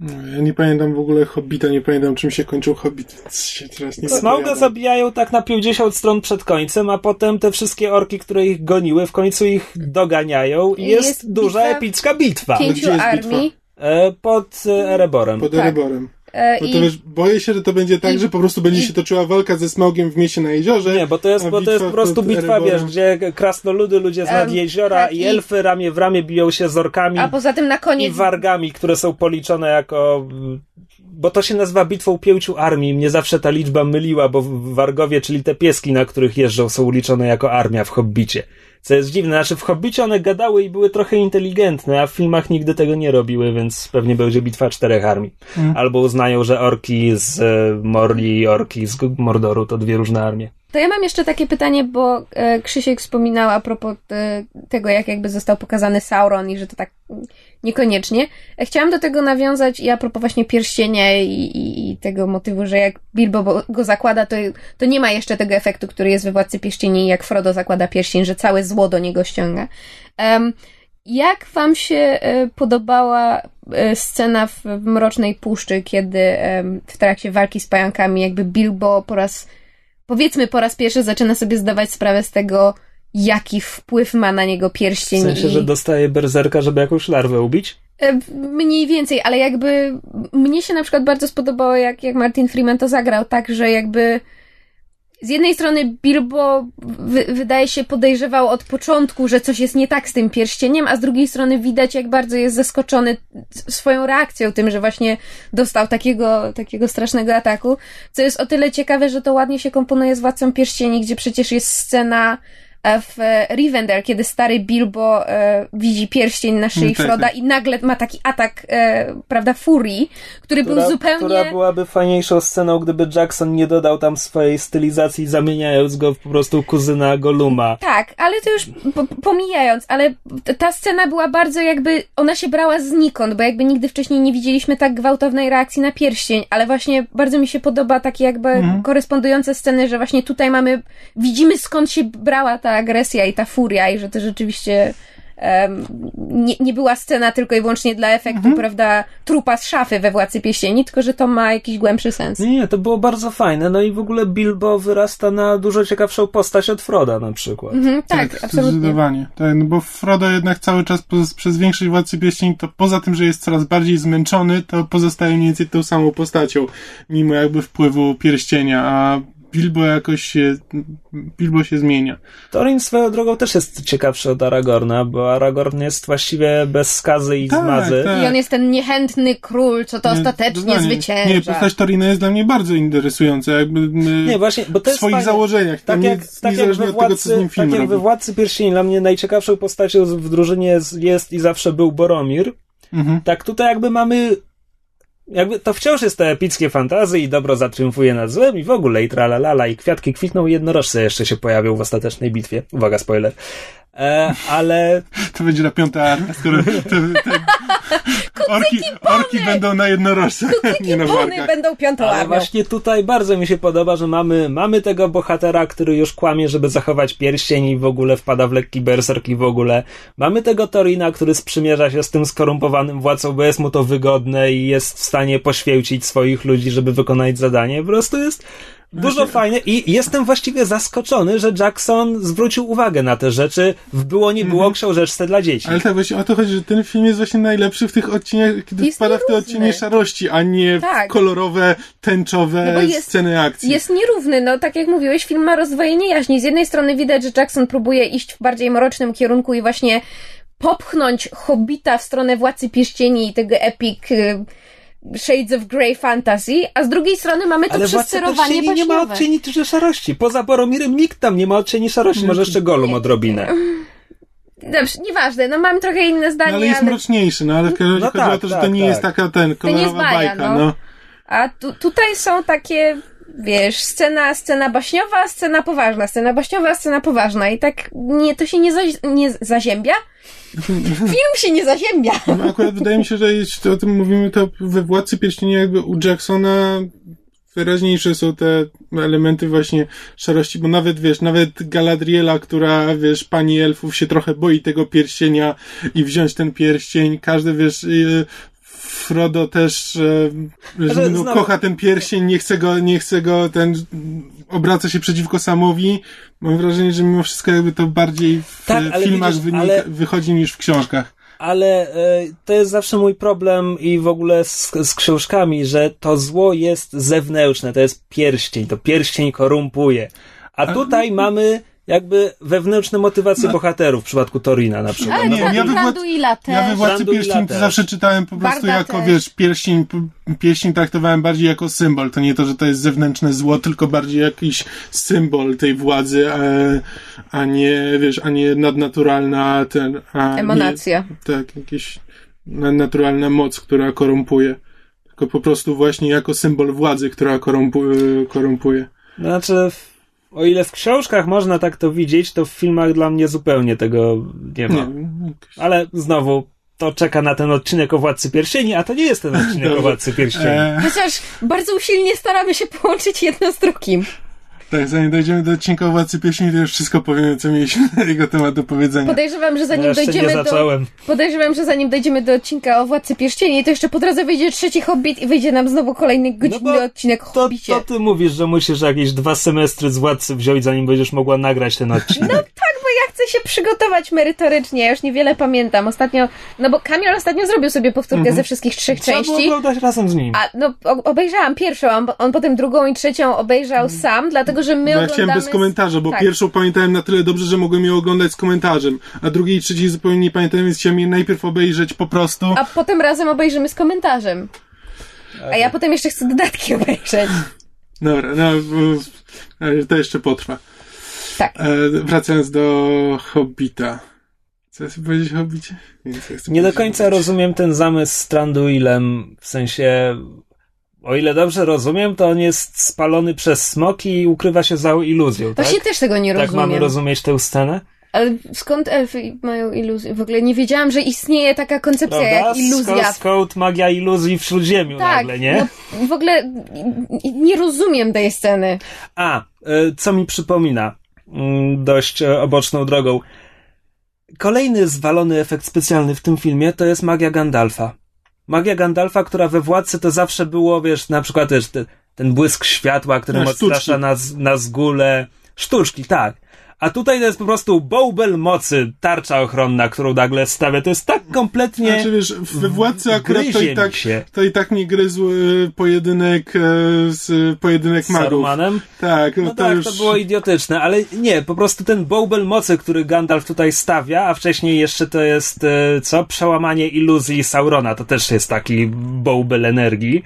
No, ja nie pamiętam w ogóle Hobbita, nie pamiętam czym się kończył Hobbit, więc się teraz nie zabijają tak na 50 stron przed końcem, a potem te wszystkie orki, które ich goniły, w końcu ich doganiają i jest, jest duża, bitwa- epicka bitwa Pięciu armii. e, pod e, Ereborem. Pod Tak. Ereborem. E, No i, wiesz, boję się, że to będzie tak, i- że po prostu będzie i- się toczyła walka ze Smaugiem w mieście na jeziorze. Nie, bo to jest, bo to jest po prostu bitwa, wiesz, gdzie krasnoludy, ludzie z nad jeziora tak, i i- elfy ramię w ramię biją się z orkami a poza tym na i koniec wargami, które są policzone jako... Bo to się nazywa bitwą pięciu armii. Mnie zawsze ta liczba myliła, bo wargowie, czyli te pieski, na których jeżdżą, są liczone jako armia w Hobbicie. Co jest dziwne, znaczy w Hobbicie one gadały i były trochę inteligentne, a w filmach nigdy tego nie robiły, więc pewnie będzie bitwa czterech armii. Albo uznają, że orki z e, Morli i orki z Mordoru to dwie różne armie. To ja mam jeszcze takie pytanie, bo e, Krzysiek wspominał a propos e, tego, jak jakby został pokazany Sauron i że to tak niekoniecznie. E, Chciałam do tego nawiązać i a propos właśnie pierścienia i, i, i tego motywu, że jak Bilbo bo- go zakłada, to, to nie ma jeszcze tego efektu, który jest we Władcy Pierścieni, jak Frodo zakłada pierścień, że całe zło do niego ściąga. Em, jak wam się podobała scena w, Mrocznej Puszczy, kiedy w trakcie walki z pająkami jakby Bilbo po raz powiedzmy po raz pierwszy zaczyna sobie zdawać sprawę z tego, jaki wpływ ma na niego W pierścień. sensie, i... że dostaje berserka, żeby jakąś larwę ubić? E, Mniej więcej, ale jakby mnie się na przykład bardzo spodobało, jak, jak Martin Freeman to zagrał, tak, że jakby z jednej strony Bilbo wy, wydaje się podejrzewał od początku, że coś jest nie tak z tym pierścieniem, a z drugiej strony widać, jak bardzo jest zaskoczony swoją reakcją, tym, że właśnie dostał takiego, takiego strasznego ataku, co jest o tyle ciekawe, że to ładnie się komponuje z Władcą Pierścieni, gdzie przecież jest scena w e, Rivendell, kiedy stary Bilbo e, widzi pierścień na szyi Mm, tak, Froda tak. i nagle ma taki atak, e, prawda, furii, który Która, był zupełnie... która byłaby fajniejszą sceną, gdyby Jackson nie dodał tam swojej stylizacji, zamieniając go w po prostu kuzyna Goluma. Tak, ale to już po, pomijając, ale ta scena była bardzo jakby, ona się brała znikąd, bo jakby nigdy wcześniej nie widzieliśmy tak gwałtownej reakcji na pierścień, ale właśnie bardzo mi się podoba takie jakby korespondujące sceny, że właśnie tutaj mamy, widzimy skąd się brała ta agresja i ta furia i że to rzeczywiście em, nie, nie była scena tylko i wyłącznie dla efektu, Mhm. prawda, trupa z szafy we Władcy Pieścieni, tylko że to ma jakiś głębszy sens. Nie, nie, to było bardzo fajne. No i w ogóle Bilbo wyrasta na dużo ciekawszą postać od Froda na przykład. Mhm, tak, absolutnie. Zdecydowanie. Tak, no bo Frodo jednak cały czas po, przez większość Władcy Pierścieni, to poza tym, że jest coraz bardziej zmęczony, to pozostaje mniej więcej tą samą postacią, mimo jakby wpływu pierścienia, a Bilbo jakoś się, Bilbo się zmienia. Thorin swoją drogą też jest ciekawszy od Aragorna, bo Aragorn jest właściwie bez skazy i Tak, zmazy. tak. I on jest ten niechętny król, co to Nie, ostatecznie zdecydowanie. zwycięża. Nie, postać Torina jest dla mnie bardzo interesująca, jakby Nie, właśnie, bo to w swoich fajne. założeniach, Tak jak, nie, tak jak we od tego, co z Władcy, nim film tak jak we Władcy Pierścieni dla mnie najciekawszą postacią w drużynie jest, jest i zawsze był Boromir. Mhm. Tak tutaj jakby mamy jakby to wciąż jest te epickie fantazy i dobro zatriumfuje nad złem i w ogóle i tralalala i kwiatki kwitną i jednorożce jeszcze się pojawią w ostatecznej bitwie. Uwaga, spoiler. E, ale To będzie na piąta armia, skoro te, te (laughs) orki, orki będą na jednorożcach, nie na Pony warkach. będą piątą Ale właśnie tutaj bardzo mi się podoba, że mamy, mamy tego bohatera, który już kłamie, żeby zachować pierścień i w ogóle wpada w lekki berserk i w ogóle. Mamy tego Torina, który sprzymierza się z tym skorumpowanym władcą, bo jest mu to wygodne i jest w stanie poświęcić swoich ludzi, żeby wykonać zadanie. Po prostu jest dużo fajne i jestem właściwie zaskoczony, że Jackson zwrócił uwagę na te rzeczy w było nie było książeczce dla dzieci. Ale tak właśnie o to chodzi, że ten film jest właśnie najlepszy w tych odcieniach, kiedy Jest wpada w te odcienie szarości, a nie Tak. w kolorowe, tęczowe No jest- sceny akcji. Jest nierówny, no tak jak mówiłeś, film ma rozdwojenie jaźni. Z jednej strony widać, że Jackson próbuje iść w bardziej mrocznym kierunku i właśnie popchnąć Hobbita w stronę Władcy Pierścieni i tego epic y, Shades of Grey fantasy, a z drugiej strony mamy to Ale przesterowanie Pierścieni nie ma odcieni szarości. Poza Boromirem nikt tam nie ma odcieni szarości. Może jeszcze Golum odrobinę. Dobrze, nieważne, no mam trochę inne zdanie, No, ale jest ale... mroczniejszy, no ale w każdym razie No chodzi tak, o to, że tak, to nie tak. jest taka ten, kolorowa bajka, no. no. A tu, tutaj są takie, wiesz, scena, scena baśniowa, scena poważna, scena baśniowa, scena poważna i tak nie, to się nie, za, nie zaziębia. (laughs) Film się nie zaziębia. No, akurat wydaje mi się, że jeśli o tym mówimy, to we Władcy Pierścieni jakby u Jacksona wyraźniejsze są te elementy właśnie szarości, bo nawet, wiesz, nawet Galadriela, która, wiesz, pani elfów się trochę boi tego pierścienia i wziąć ten pierścień, każdy, wiesz, y, Frodo też, e, że no, kocha ten pierścień, nie chce go, nie chce go, ten, obraca się przeciwko Samowi. Mam wrażenie, że mimo wszystko jakby to bardziej w Tak, filmach widzisz, wynika, ale- wychodzi niż w książkach. Ale e, to jest zawsze mój problem i w ogóle z, z książkami, że to zło jest zewnętrzne, to jest pierścień, to pierścień korumpuje. A tutaj mamy jakby wewnętrzne motywacje bohaterów w przypadku Torina na przykład. Ale No nie, tak, ja Władcy- i Latę. Ja we Władcy Brandu i Pierścieni to Latte. zawsze czytałem po prostu Barda jako, też. wiesz, pierścień, pierścień traktowałem bardziej jako symbol. To nie to, że to jest zewnętrzne zło, tylko bardziej jakiś symbol tej władzy, a, a nie, wiesz, a nie nadnaturalna ten... A Emanacja. Nie, tak, jakiś nadnaturalna moc, która korumpuje. Tylko po prostu właśnie jako symbol władzy, która korumpu, korumpuje. Znaczy, w- o ile w książkach można tak to widzieć, to w filmach dla mnie zupełnie tego nie ma. Nie, Ale znowu, to czeka na ten odcinek o Władcy Pierścieni, a to nie jest ten odcinek o. Władcy Pierścieni. e, Chociaż bardzo usilnie staramy się połączyć jedno z drugim. Tak, zanim dojdziemy do odcinka o Władcy Pierścieni, to już wszystko powiemy, co mieliśmy (laughs) na jego temat do powiedzenia. Podejrzewam, że Ja zanim nie dojdziemy do... Podejrzewam, że zanim dojdziemy do odcinka o Władcy Pierścieni, to jeszcze po drodze wyjdzie trzeci Hobbit i wyjdzie nam znowu kolejny godzinny bo odcinek o To, Hobbicie. to ty mówisz, że musisz jakieś dwa semestry z Władcy wziąć, zanim będziesz mogła nagrać ten odcinek. No tak, bo ja chcę się przygotować merytorycznie, ja już niewiele pamiętam. Ostatnio, no bo Kamil ostatnio zrobił sobie powtórkę ze wszystkich trzech Trzeba części. oglądać razem z nim. A no, obejrzałam pierwszą, on, on potem drugą i trzecią obejrzał sam, dlatego że my ja oglądamy... chciałem bez komentarza, bo tak. pierwszą pamiętałem na tyle dobrze, że mogłem ją oglądać z komentarzem, a drugiej i trzeciej zupełnie nie pamiętałem, więc chciałem je najpierw obejrzeć po prostu. A potem razem obejrzymy z komentarzem. A ja potem jeszcze chcę dodatki (laughs) obejrzeć. Dobra, no ale to jeszcze potrwa. Tak. E, wracając do Hobbita. Co chcę powiedzieć o Hobbicie? Nie, ja Nie do końca Hobbicie. rozumiem ten zamysł z Tranduilem, w sensie, o ile dobrze rozumiem, to on jest spalony przez smoki i ukrywa się za iluzją, tak? Właśnie też tego nie Tak rozumiem. mamy rozumieć tę scenę? Ale skąd elfy mają iluzję? W ogóle nie wiedziałam, że istnieje taka koncepcja Prawda? jak iluzja. Source Code, magia iluzji w Śródziemiu Tak, nagle, nie? no, w ogóle nie rozumiem tej sceny. A, y, co mi przypomina, mm, dość e, oboczną drogą. Kolejny zwalony efekt specjalny w tym filmie to jest magia Gandalfa. Magia Gandalfa, która we Władcy to zawsze było, wiesz, na przykład też te, ten błysk światła, który odstrasza sztuczki. na, na zgulę. Sztuczki, tak. A tutaj to jest po prostu bąbel mocy, tarcza ochronna, którą nagle stawia. To jest tak kompletnie... Znaczy wiesz, we Władcy akurat to i tak, się. to i tak nie gryzł e, pojedynek e, z pojedynek z magów. Sarumanem? Tak, no, No to tak, już... to było idiotyczne, ale nie, po prostu ten bąbel mocy, który Gandalf tutaj stawia, a wcześniej jeszcze to jest, e, co? Przełamanie iluzji Saurona, to też jest taki bąbel energii.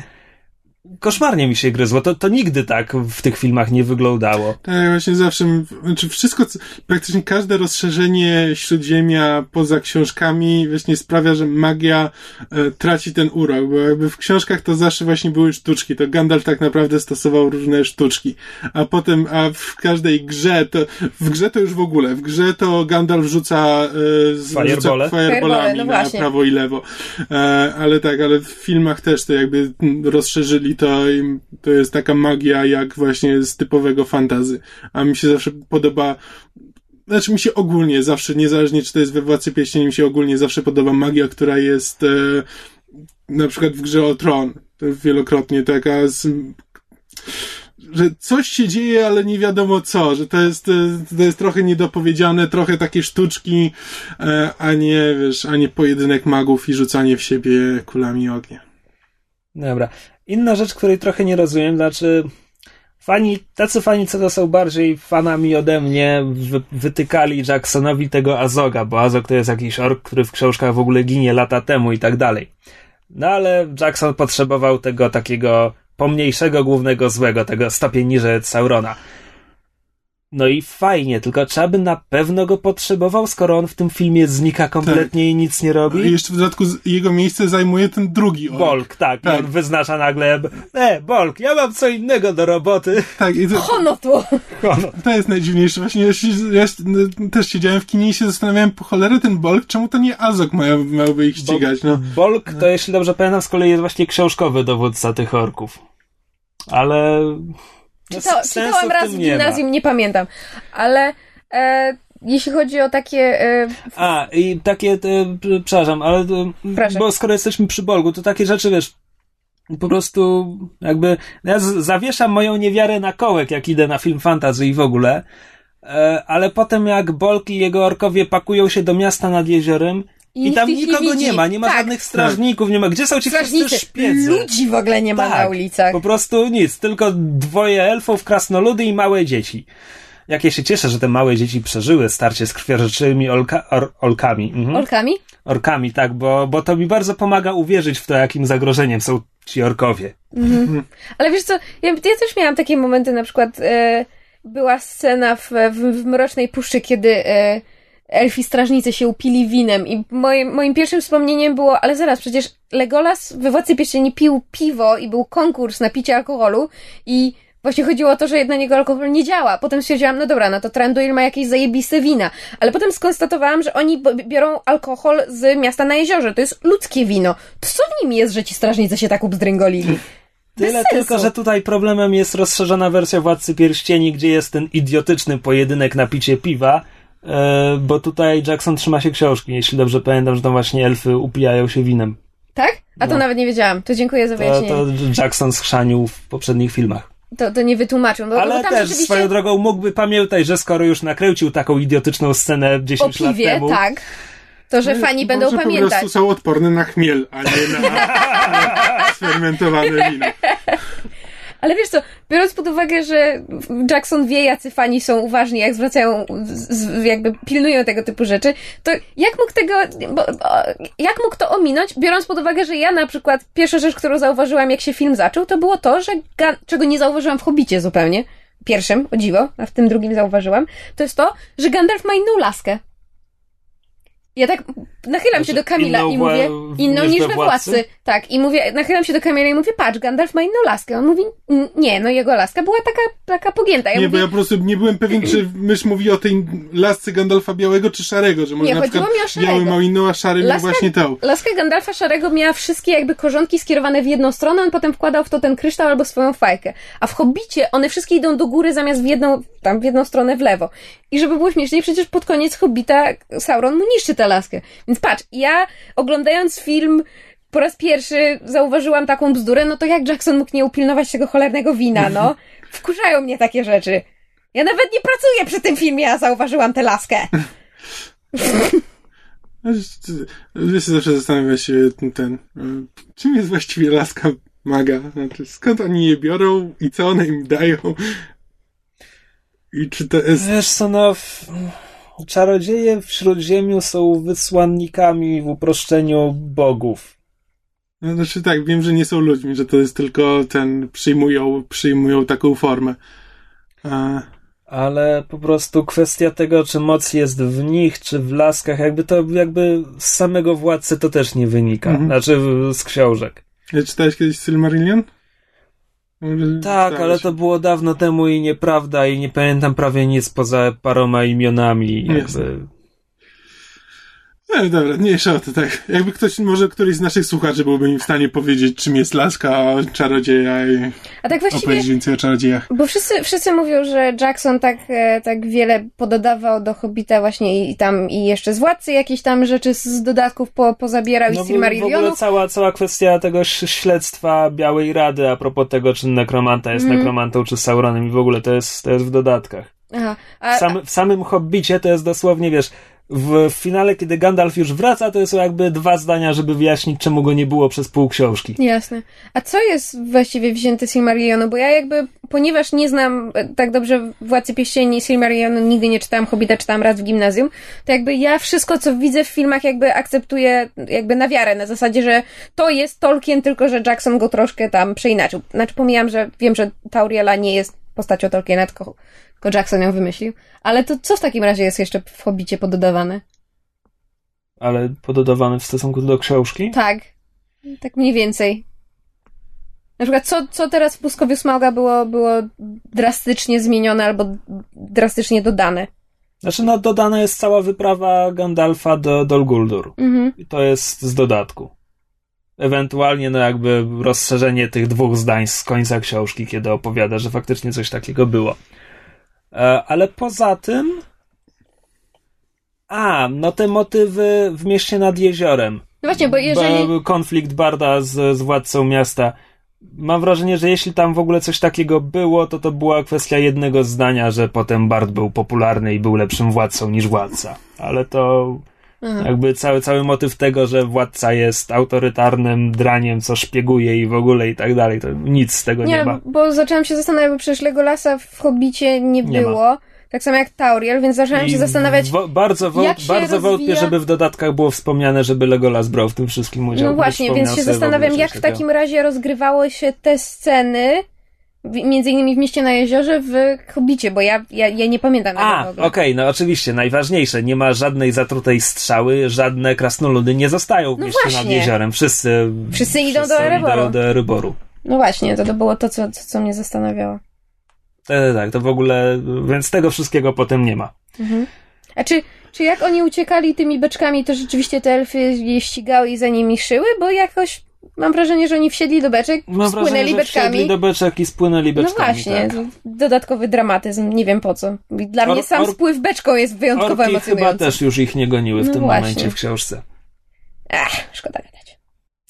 Koszmarnie mi się gryzło, to, to nigdy tak w tych filmach nie wyglądało. Tak, właśnie zawsze, znaczy wszystko, praktycznie każde rozszerzenie Śródziemia poza książkami właśnie sprawia, że magia e, traci ten urok, bo jakby w książkach to zawsze właśnie były sztuczki, to Gandalf tak naprawdę stosował różne sztuczki, a potem, a w każdej grze to, w grze to już w ogóle, w grze to Gandalf rzuca, e, z, Firebole? rzuca fireballami no na prawo i lewo, e, ale tak, ale w filmach też to jakby mm, rozszerzyli to to jest taka magia jak właśnie z typowego fantazy. A mi się zawsze podoba znaczy mi się ogólnie zawsze, niezależnie czy to jest we Władcy Pierścieni, mi się ogólnie zawsze podoba magia, która jest e, na przykład w grze o Tron. To wielokrotnie taka z, że coś się dzieje, ale nie wiadomo co, że to jest, e, to jest trochę niedopowiedziane, trochę takie sztuczki, e, a nie, wiesz, a nie pojedynek magów i rzucanie w siebie kulami ognia. Dobra. Inna rzecz, której trochę nie rozumiem, znaczy fani, tacy fani, co to są bardziej fanami ode mnie, wy, wytykali Jacksonowi tego Azoga, bo Azog to jest jakiś ork, który w książkach w ogóle ginie lata temu i tak dalej. No ale Jackson potrzebował tego takiego pomniejszego głównego złego, tego stopień niżej Saurona. No i fajnie, tylko trzeba by na pewno go potrzebował, skoro on w tym filmie znika kompletnie i nic nie robi. I jeszcze w dodatku jego miejsce zajmuje ten drugi ork. Bolk, tak. Tak. I on wyznacza nagle, e, Bolk, ja mam co innego do roboty. Tak, i to, Hono tu! To jest najdziwniejsze. Właśnie ja, się, ja no, też siedziałem w kinie i się zastanawiałem, po cholerę ten Bolk, czemu to nie Azok miał, miałby ich ścigać, no. Bolk to, jeśli dobrze pamiętam, z kolei jest właśnie książkowy dowódca tych orków. Ale... no, Czyta, czytałam raz w nie gimnazjum, nie pamiętam. Ale e, jeśli chodzi o takie... E, A, i takie, te, przepraszam, ale, e, Proszę. bo skoro jesteśmy przy Bolgu, to takie rzeczy, wiesz, po prostu jakby, ja zawieszam moją niewiarę na kołek, jak idę na film fantasy i w ogóle, e, ale potem jak Bolk i jego orkowie pakują się do miasta nad jeziorem i, nikt tam nie nikogo widzi. nie ma, nie ma Tak. żadnych strażników, nie ma, gdzie są ci wszyscy szpiedzy? ludzi w ogóle nie ma na ulicach. Po prostu nic, tylko dwoje elfów, krasnoludy i małe dzieci. Jak ja się cieszę, że te małe dzieci przeżyły starcie z krwiożyczymi olka, or, olkami. Mhm. Orkami? Orkami, tak, bo, bo to mi bardzo pomaga uwierzyć w to, jakim zagrożeniem są ci orkowie. Ale wiesz co, ja, ja też miałam takie momenty, na przykład e, była scena w, w, w Mrocznej Puszczy, kiedy e, elfi strażnicy się upili winem i moim, moim pierwszym wspomnieniem było, ale zaraz, przecież Legolas we Władcy Pierścieni pił piwo i był konkurs na picie alkoholu i właśnie chodziło o to, że na niego alkohol nie działa. Potem stwierdziłam, no dobra, no to Tranduil ma jakieś zajebiste wina. Ale potem skonstatowałam, że oni biorą alkohol z miasta na jeziorze. To jest ludzkie wino. To co w nim jest, że ci strażnicy się tak ubzdręgolili? Bez Tyle tylko, że tutaj problemem jest rozszerzona wersja Władcy Pierścieni, gdzie jest ten idiotyczny pojedynek na picie piwa, bo tutaj Jackson trzyma się książki. Jeśli dobrze pamiętam, że tam właśnie elfy upijają się winem. Tak? A to No. nawet nie wiedziałam. To dziękuję za To, wyjaśnienie. to Jackson schrzanił w poprzednich filmach. To, to nie wytłumaczył. No, Ale bo tam też rzeczywiście swoją drogą mógłby pamiętać, że skoro już nakręcił taką idiotyczną scenę o 10 lat piwie, temu, tak. To, że fani będą Może po pamiętać. prostu są odporne na chmiel, a nie na, (laughs) na sfermentowane wino. Ale wiesz co, biorąc pod uwagę, że Jackson wie, jacy fani są uważni, jak zwracają, jakby pilnują tego typu rzeczy, to jak mógł tego, bo, jak mógł to ominąć, biorąc pod uwagę, że ja na przykład, pierwsza rzecz, którą zauważyłam, jak się film zaczął, to było to, że, Ga- czego nie zauważyłam w Hobbicie zupełnie, pierwszym, o dziwo, a w tym drugim zauważyłam, to jest to, że Gandalf ma inną laskę. Ja tak nachylam się Znaczy, do Kamila i mówię, inną niż we Władcy? Władcy. Tak, i mówię, nachylam się do Kamila i mówię, patrz, Gandalf ma inną laskę. On mówi, "N- nie, no jego laska była taka, taka pogięta. Ja Nie, bo mówię, ja po prostu nie byłem pewien, czy mysz mówi o tej lasce Gandalfa białego, czy szarego, że może Nie, na chodziło przykład mi o szarego. biały miał inną, a szary miał Laska- właśnie tą. Laska Gandalfa Szarego miała wszystkie jakby korzonki skierowane w jedną stronę, on potem wkładał w to ten kryształ albo swoją fajkę. A w Hobbicie one wszystkie idą do góry zamiast w jedną, tam w jedną stronę w lewo. I żeby było śmieszniej, przecież pod koniec Hobbita Sauron mu niszczy tę laskę. Więc patrz, ja oglądając film po raz pierwszy zauważyłam taką bzdurę, no to jak Jackson mógł nie upilnować tego cholernego wina, no? (laughs) Wkurzają mnie takie rzeczy. Ja nawet nie pracuję przy tym filmie, a zauważyłam tę laskę. (laughs) Wiesz, zawsze zastanawia się ten, czym jest właściwie laska maga? Znaczy, skąd oni je biorą i co one im dają? I czy to jest... Wiesz co, no... Czarodzieje w Śródziemiu są wysłannikami w uproszczeniu bogów. No, znaczy tak, wiem, że nie są ludźmi, że to jest tylko ten, przyjmują, przyjmują taką formę. A... Ale po prostu kwestia tego, czy moc jest w nich, czy w laskach, jakby to jakby z samego władcy to też nie wynika. Mhm. Znaczy z książek. Ja czytałeś kiedyś Silmarillion? Tak, ale to było dawno temu i nieprawda i nie pamiętam prawie nic poza paroma imionami. Jakby... No dobra, mniejsza o to, tak. Jakby ktoś, może któryś z naszych słuchaczy byłby mi w stanie powiedzieć, czym jest laska czarodzieja i A tak właściwie, opowiedzieć więcej o czarodziejach. Bo wszyscy, wszyscy mówią, że Jackson tak, e, tak wiele pododawał do Hobbita właśnie i tam i jeszcze z Władcy jakieś tam rzeczy z dodatków po, pozabierał no, i Silmarillionu. W ogóle cała, cała kwestia tego śledztwa Białej Rady a propos tego, czy nekromanta jest mm. nekromantą, czy Sauronem i w ogóle to jest, to jest w dodatkach. Aha, a, w, sam, w samym Hobbicie to jest dosłownie, wiesz, w finale, kiedy Gandalf już wraca, to są jakby dwa zdania, żeby wyjaśnić, czemu go nie było przez pół książki. Jasne. A co jest właściwie wzięte z Silmarillionu? Bo ja jakby, ponieważ nie znam e, tak dobrze Władcy Pieścieni i Silmarillionu, nigdy nie czytałam Hobbita, czytałam raz w gimnazjum, to jakby ja wszystko, co widzę w filmach, jakby akceptuję jakby na wiarę, na zasadzie, że to jest Tolkien, tylko że Jackson go troszkę tam przeinaczył. Znaczy pomijam, że wiem, że Tauriela nie jest postacią Tolkiena, tylko tylko Jackson ją wymyślił. Ale to co w takim razie jest jeszcze w Hobbicie pododawane? Ale pododawane w stosunku do książki? Tak. Tak mniej więcej. Na przykład, co, co teraz w Puskowiu Smoga było, było drastycznie zmienione albo drastycznie dodane? Znaczy, no, dodana jest cała wyprawa Gandalfa do Dol Guldur. Mhm. I to jest z dodatku. Ewentualnie, no, jakby rozszerzenie tych dwóch zdań z końca książki, kiedy opowiada, że faktycznie coś takiego było. E, ale poza tym. A, no te motywy w mieście nad jeziorem. No właśnie, bo jeżeli. Konflikt Barda z, z władcą miasta. Mam wrażenie, że jeśli tam w ogóle coś takiego było, to to była kwestia jednego zdania, że potem Bard był popularny i był lepszym władcą niż władca. Ale to Aha. Jakby cały, cały motyw tego, że władca jest autorytarnym draniem, co szpieguje i w ogóle i tak dalej, to nic z tego nie, nie ma. bo zaczęłam się zastanawiać, bo przecież Legolasa w Hobbicie nie, nie było. Ma. Tak samo jak Tauriel, więc zaczęłam I się zastanawiać. Wo- bardzo wo- bardzo rozwija... wątpię, żeby w dodatkach było wspomniane, żeby Legolas brał w tym wszystkim udział. No właśnie, więc się zastanawiam, jak w takim razie rozgrywało się te sceny między innymi w mieście na jeziorze w Hobbicie, bo ja, ja, ja nie pamiętam A, okej, okay, no oczywiście, najważniejsze, nie ma żadnej zatrutej strzały, żadne krasnoludy nie zostają w no mieście właśnie. nad jeziorem, wszyscy, wszyscy idą wszyscy do Eryboru. Do, Eryboru. No właśnie, to, to było to, co, co, co mnie zastanawiało. Tak, tak, to w ogóle, więc tego wszystkiego potem nie ma. Mhm. A czy, czy jak oni uciekali tymi beczkami, to rzeczywiście te elfy je ścigały i za nimi szyły? Bo jakoś Mam wrażenie, że oni wsiedli do beczek, Mam spłynęli wrażenie, beczkami. Wsiedli do beczek i spłynęli no beczkami. No właśnie, tak. dodatkowy dramatyzm, nie wiem po co. Dla or, mnie sam or, spływ beczką jest wyjątkowo orki emocjonujący. chyba też już ich nie goniły w no tym właśnie. momencie w książce. Ach, szkoda gadać.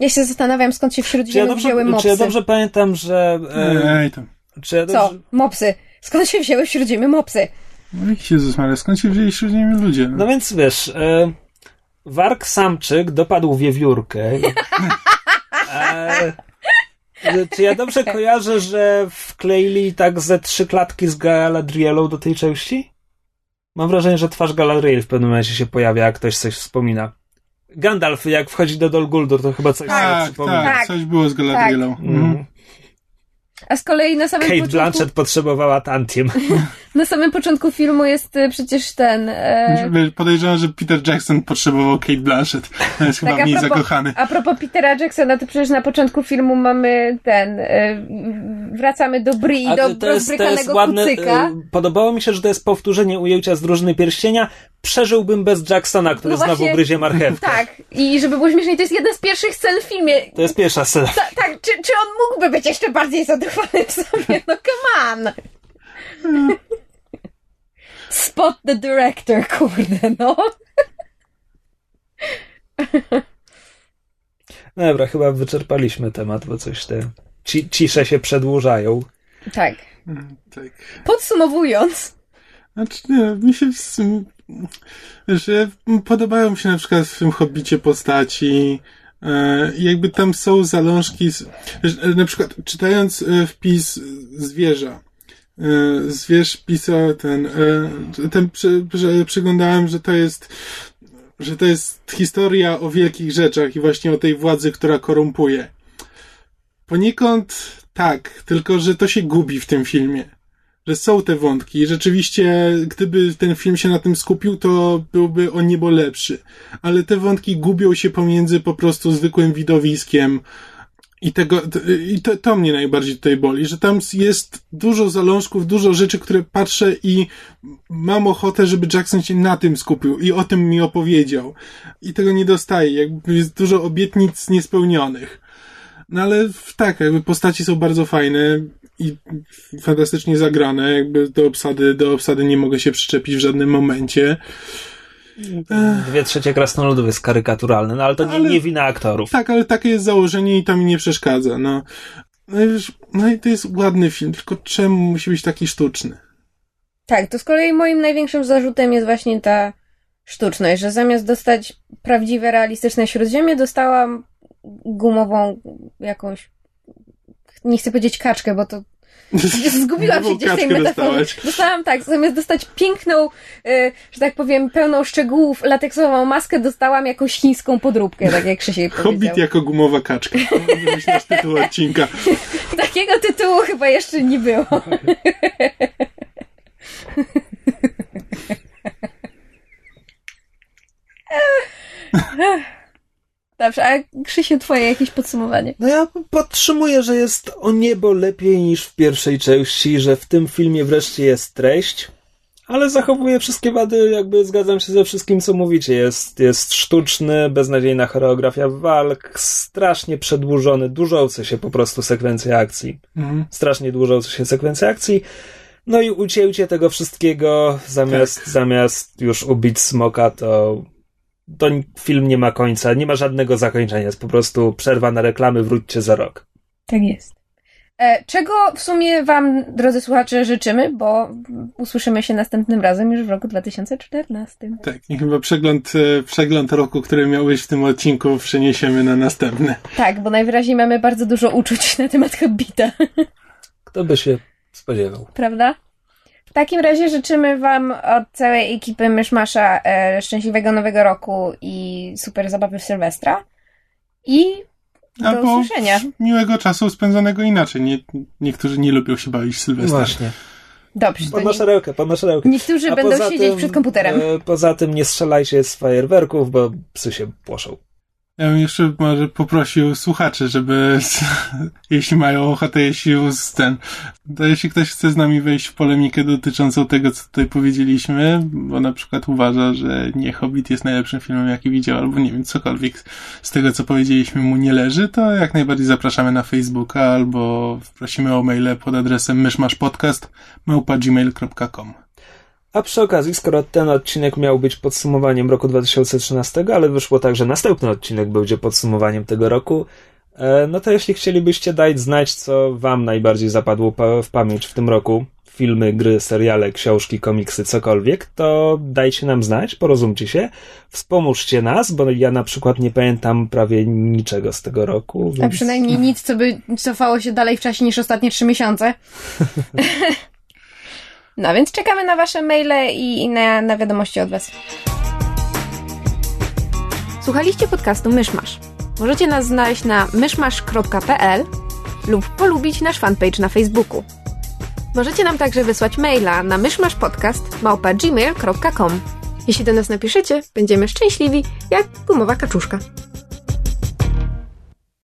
Ja się zastanawiam, skąd się wśród ziemi wzięły mopsy. Czy ja dobrze pamiętam, że... E, Ej, tam. Czy ja dobrze... Co? Mopsy. Skąd się wzięły wśród ziemi mopsy? No Jezus Maria, skąd się wzięli wśród ziemi ludzie? No, no więc wiesz... E... Wark Samczyk dopadł wiewiórkę (laughs) E, czy ja dobrze kojarzę, że wkleili tak ze trzy klatki z Galadrielą do tej części? Mam wrażenie, że twarz Galadriel w pewnym momencie się pojawia, jak ktoś coś wspomina. Gandalf, jak wchodzi do Dol Guldur, to chyba coś tak, przypomina. Tak, coś było z Galadrielą. Tak. Mhm. A z kolei na samym Kate początku... Blanchett potrzebowała tantiem. (laughs) na samym początku filmu jest y, przecież ten... E... Podejrzewam, że Peter Jackson potrzebował Kate Blanchett. Jest (laughs) tak, chyba mniej propos, zakochany. A propos Petera Jacksona, to przecież na początku filmu mamy ten... E, wracamy do Bri, do to jest, to jest ładne, kucyka. E, podobało mi się, że to jest powtórzenie ujęcia z Drużyny Pierścienia. Przeżyłbym bez Jacksona, który no właśnie, znowu gryzie marchewkę. Tak. I żeby było śmieszniej, to jest jedna z pierwszych scen w filmie. To jest pierwsza scena. Ta, tak. Czy, czy on mógłby być jeszcze bardziej zadowolony w sobie? No come on! Spot the director, kurde, no. Dobra, chyba wyczerpaliśmy temat, bo coś te ci, cisze się przedłużają. Tak. Mm, Tak. Podsumowując, Znaczy, nie, mi się w sumie, że podobają mi się na przykład w tym Hobbicie postaci, i jakby tam są zalążki, z, że, na przykład czytając e, wpis zwierza, e, zwierz pisał ten, e, ten przyglądałem, że to jest, że to jest historia o wielkich rzeczach i właśnie o tej władzy, która korumpuje. Poniekąd tak, tylko że to się gubi w tym filmie że są te wątki. Rzeczywiście, gdyby ten film się na tym skupił, to byłby o niebo lepszy. Ale te wątki gubią się pomiędzy po prostu zwykłym widowiskiem. I tego, i to, to mnie najbardziej tutaj boli, że tam jest dużo zalążków, dużo rzeczy, które patrzę i mam ochotę, żeby Jackson się na tym skupił i o tym mi opowiedział. I tego nie dostaję. Jakby jest dużo obietnic niespełnionych. No ale tak, jakby postaci są bardzo fajne i fantastycznie zagrane, jakby do obsady, do obsady nie mogę się przyczepić w żadnym momencie. Dwie trzecie krasnoludów jest karykaturalne, no ale to nie, Ale- nie wina aktorów. Tak, ale takie jest założenie i to mi nie przeszkadza, no. No i, wiesz, no i to jest ładny film, tylko czemu musi być taki sztuczny? tak, to z kolei moim największym zarzutem jest właśnie ta sztuczność, że zamiast dostać prawdziwe, realistyczne śródziemie, dostałam gumową jakąś, nie chcę powiedzieć kaczkę, bo to (laughs) Zgubiłam się Nową gdzieś w tej dostałaś. Dostałam tak, zamiast dostać piękną, y, że tak powiem, pełną szczegółów lateksową maskę, dostałam jakąś chińską podróbkę, tak jak Krzysiek Hobbit powiedział. jako gumowa kaczka. (laughs) Nasz tytuł odcinka. (laughs) Takiego tytułu chyba jeszcze nie było. Dobrze, a Krzysiu, twoje jakieś podsumowanie? No ja podtrzymuję, że jest o niebo lepiej niż w pierwszej części, że w tym filmie wreszcie jest treść, ale zachowuje wszystkie wady, jakby zgadzam się ze wszystkim, co mówicie. Jest, jest sztuczny, beznadziejna choreografia walk, strasznie przedłużony, dłużący się po prostu sekwencja akcji. Mhm. Strasznie dłużący się sekwencja akcji. No i ucięcie tego wszystkiego, zamiast, Tak. zamiast już ubić smoka, to to film nie ma końca, nie ma żadnego zakończenia. Jest po prostu przerwa na reklamy, wróćcie za rok. Tak jest. E, czego w sumie Wam, drodzy słuchacze, życzymy, bo usłyszymy się następnym razem już w roku 2014. Tak, i chyba przegląd, e, przegląd roku, który miał być w tym odcinku, przeniesiemy na następny. Tak, bo najwyraźniej mamy bardzo dużo uczuć na temat Hobbita, Kto by się spodziewał? prawda? W takim razie życzymy Wam od całej ekipy Myszmasza e, szczęśliwego nowego roku i super zabawy w Sylwestra. I do Albo usłyszenia. miłego czasu spędzonego inaczej. Nie, niektórzy nie lubią się bawić w Sylwestra. Właśnie. Dobrze, Pod nie, maszerełkę, pod maszerełkę. niektórzy A będą siedzieć tym, przed komputerem. E, poza tym nie strzelajcie z fajerwerków, bo psy się płoszą. Ja bym jeszcze może poprosił słuchaczy, żeby (laughs) jeśli mają ochotę, jeśli ten, to jeśli ktoś chce z nami wejść w polemikę dotyczącą tego, co tutaj powiedzieliśmy, bo na przykład uważa, że nie Hobbit jest najlepszym filmem, jaki widział, albo nie wiem, cokolwiek z tego, co powiedzieliśmy mu nie leży, to jak najbardziej zapraszamy na Facebooka albo prosimy o maile pod adresem myszmaszpodcast małpa.gmail.com A przy okazji, skoro ten odcinek miał być podsumowaniem roku 2013, ale wyszło tak, że następny odcinek będzie podsumowaniem tego roku, e, no to jeśli chcielibyście dać znać, co wam najbardziej zapadło pa- w pamięć w tym roku, filmy, gry, seriale, książki, komiksy, cokolwiek, to dajcie nam znać, porozumcie się, wspomóżcie nas, bo ja na przykład nie pamiętam prawie niczego z tego roku. A Więc... przynajmniej nic, co by cofało się dalej w czasie niż ostatnie trzy miesiące. (laughs) No więc czekamy na wasze maile i, na, na wiadomości od was. Słuchaliście podcastu Myszmasz. Możecie nas znaleźć na myszmasz.pl lub polubić nasz fanpage na Facebooku. Możecie nam także wysłać maila na myszmaszpodcast.gmail.com Jeśli do nas napiszecie, będziemy szczęśliwi jak gumowa kaczuszka.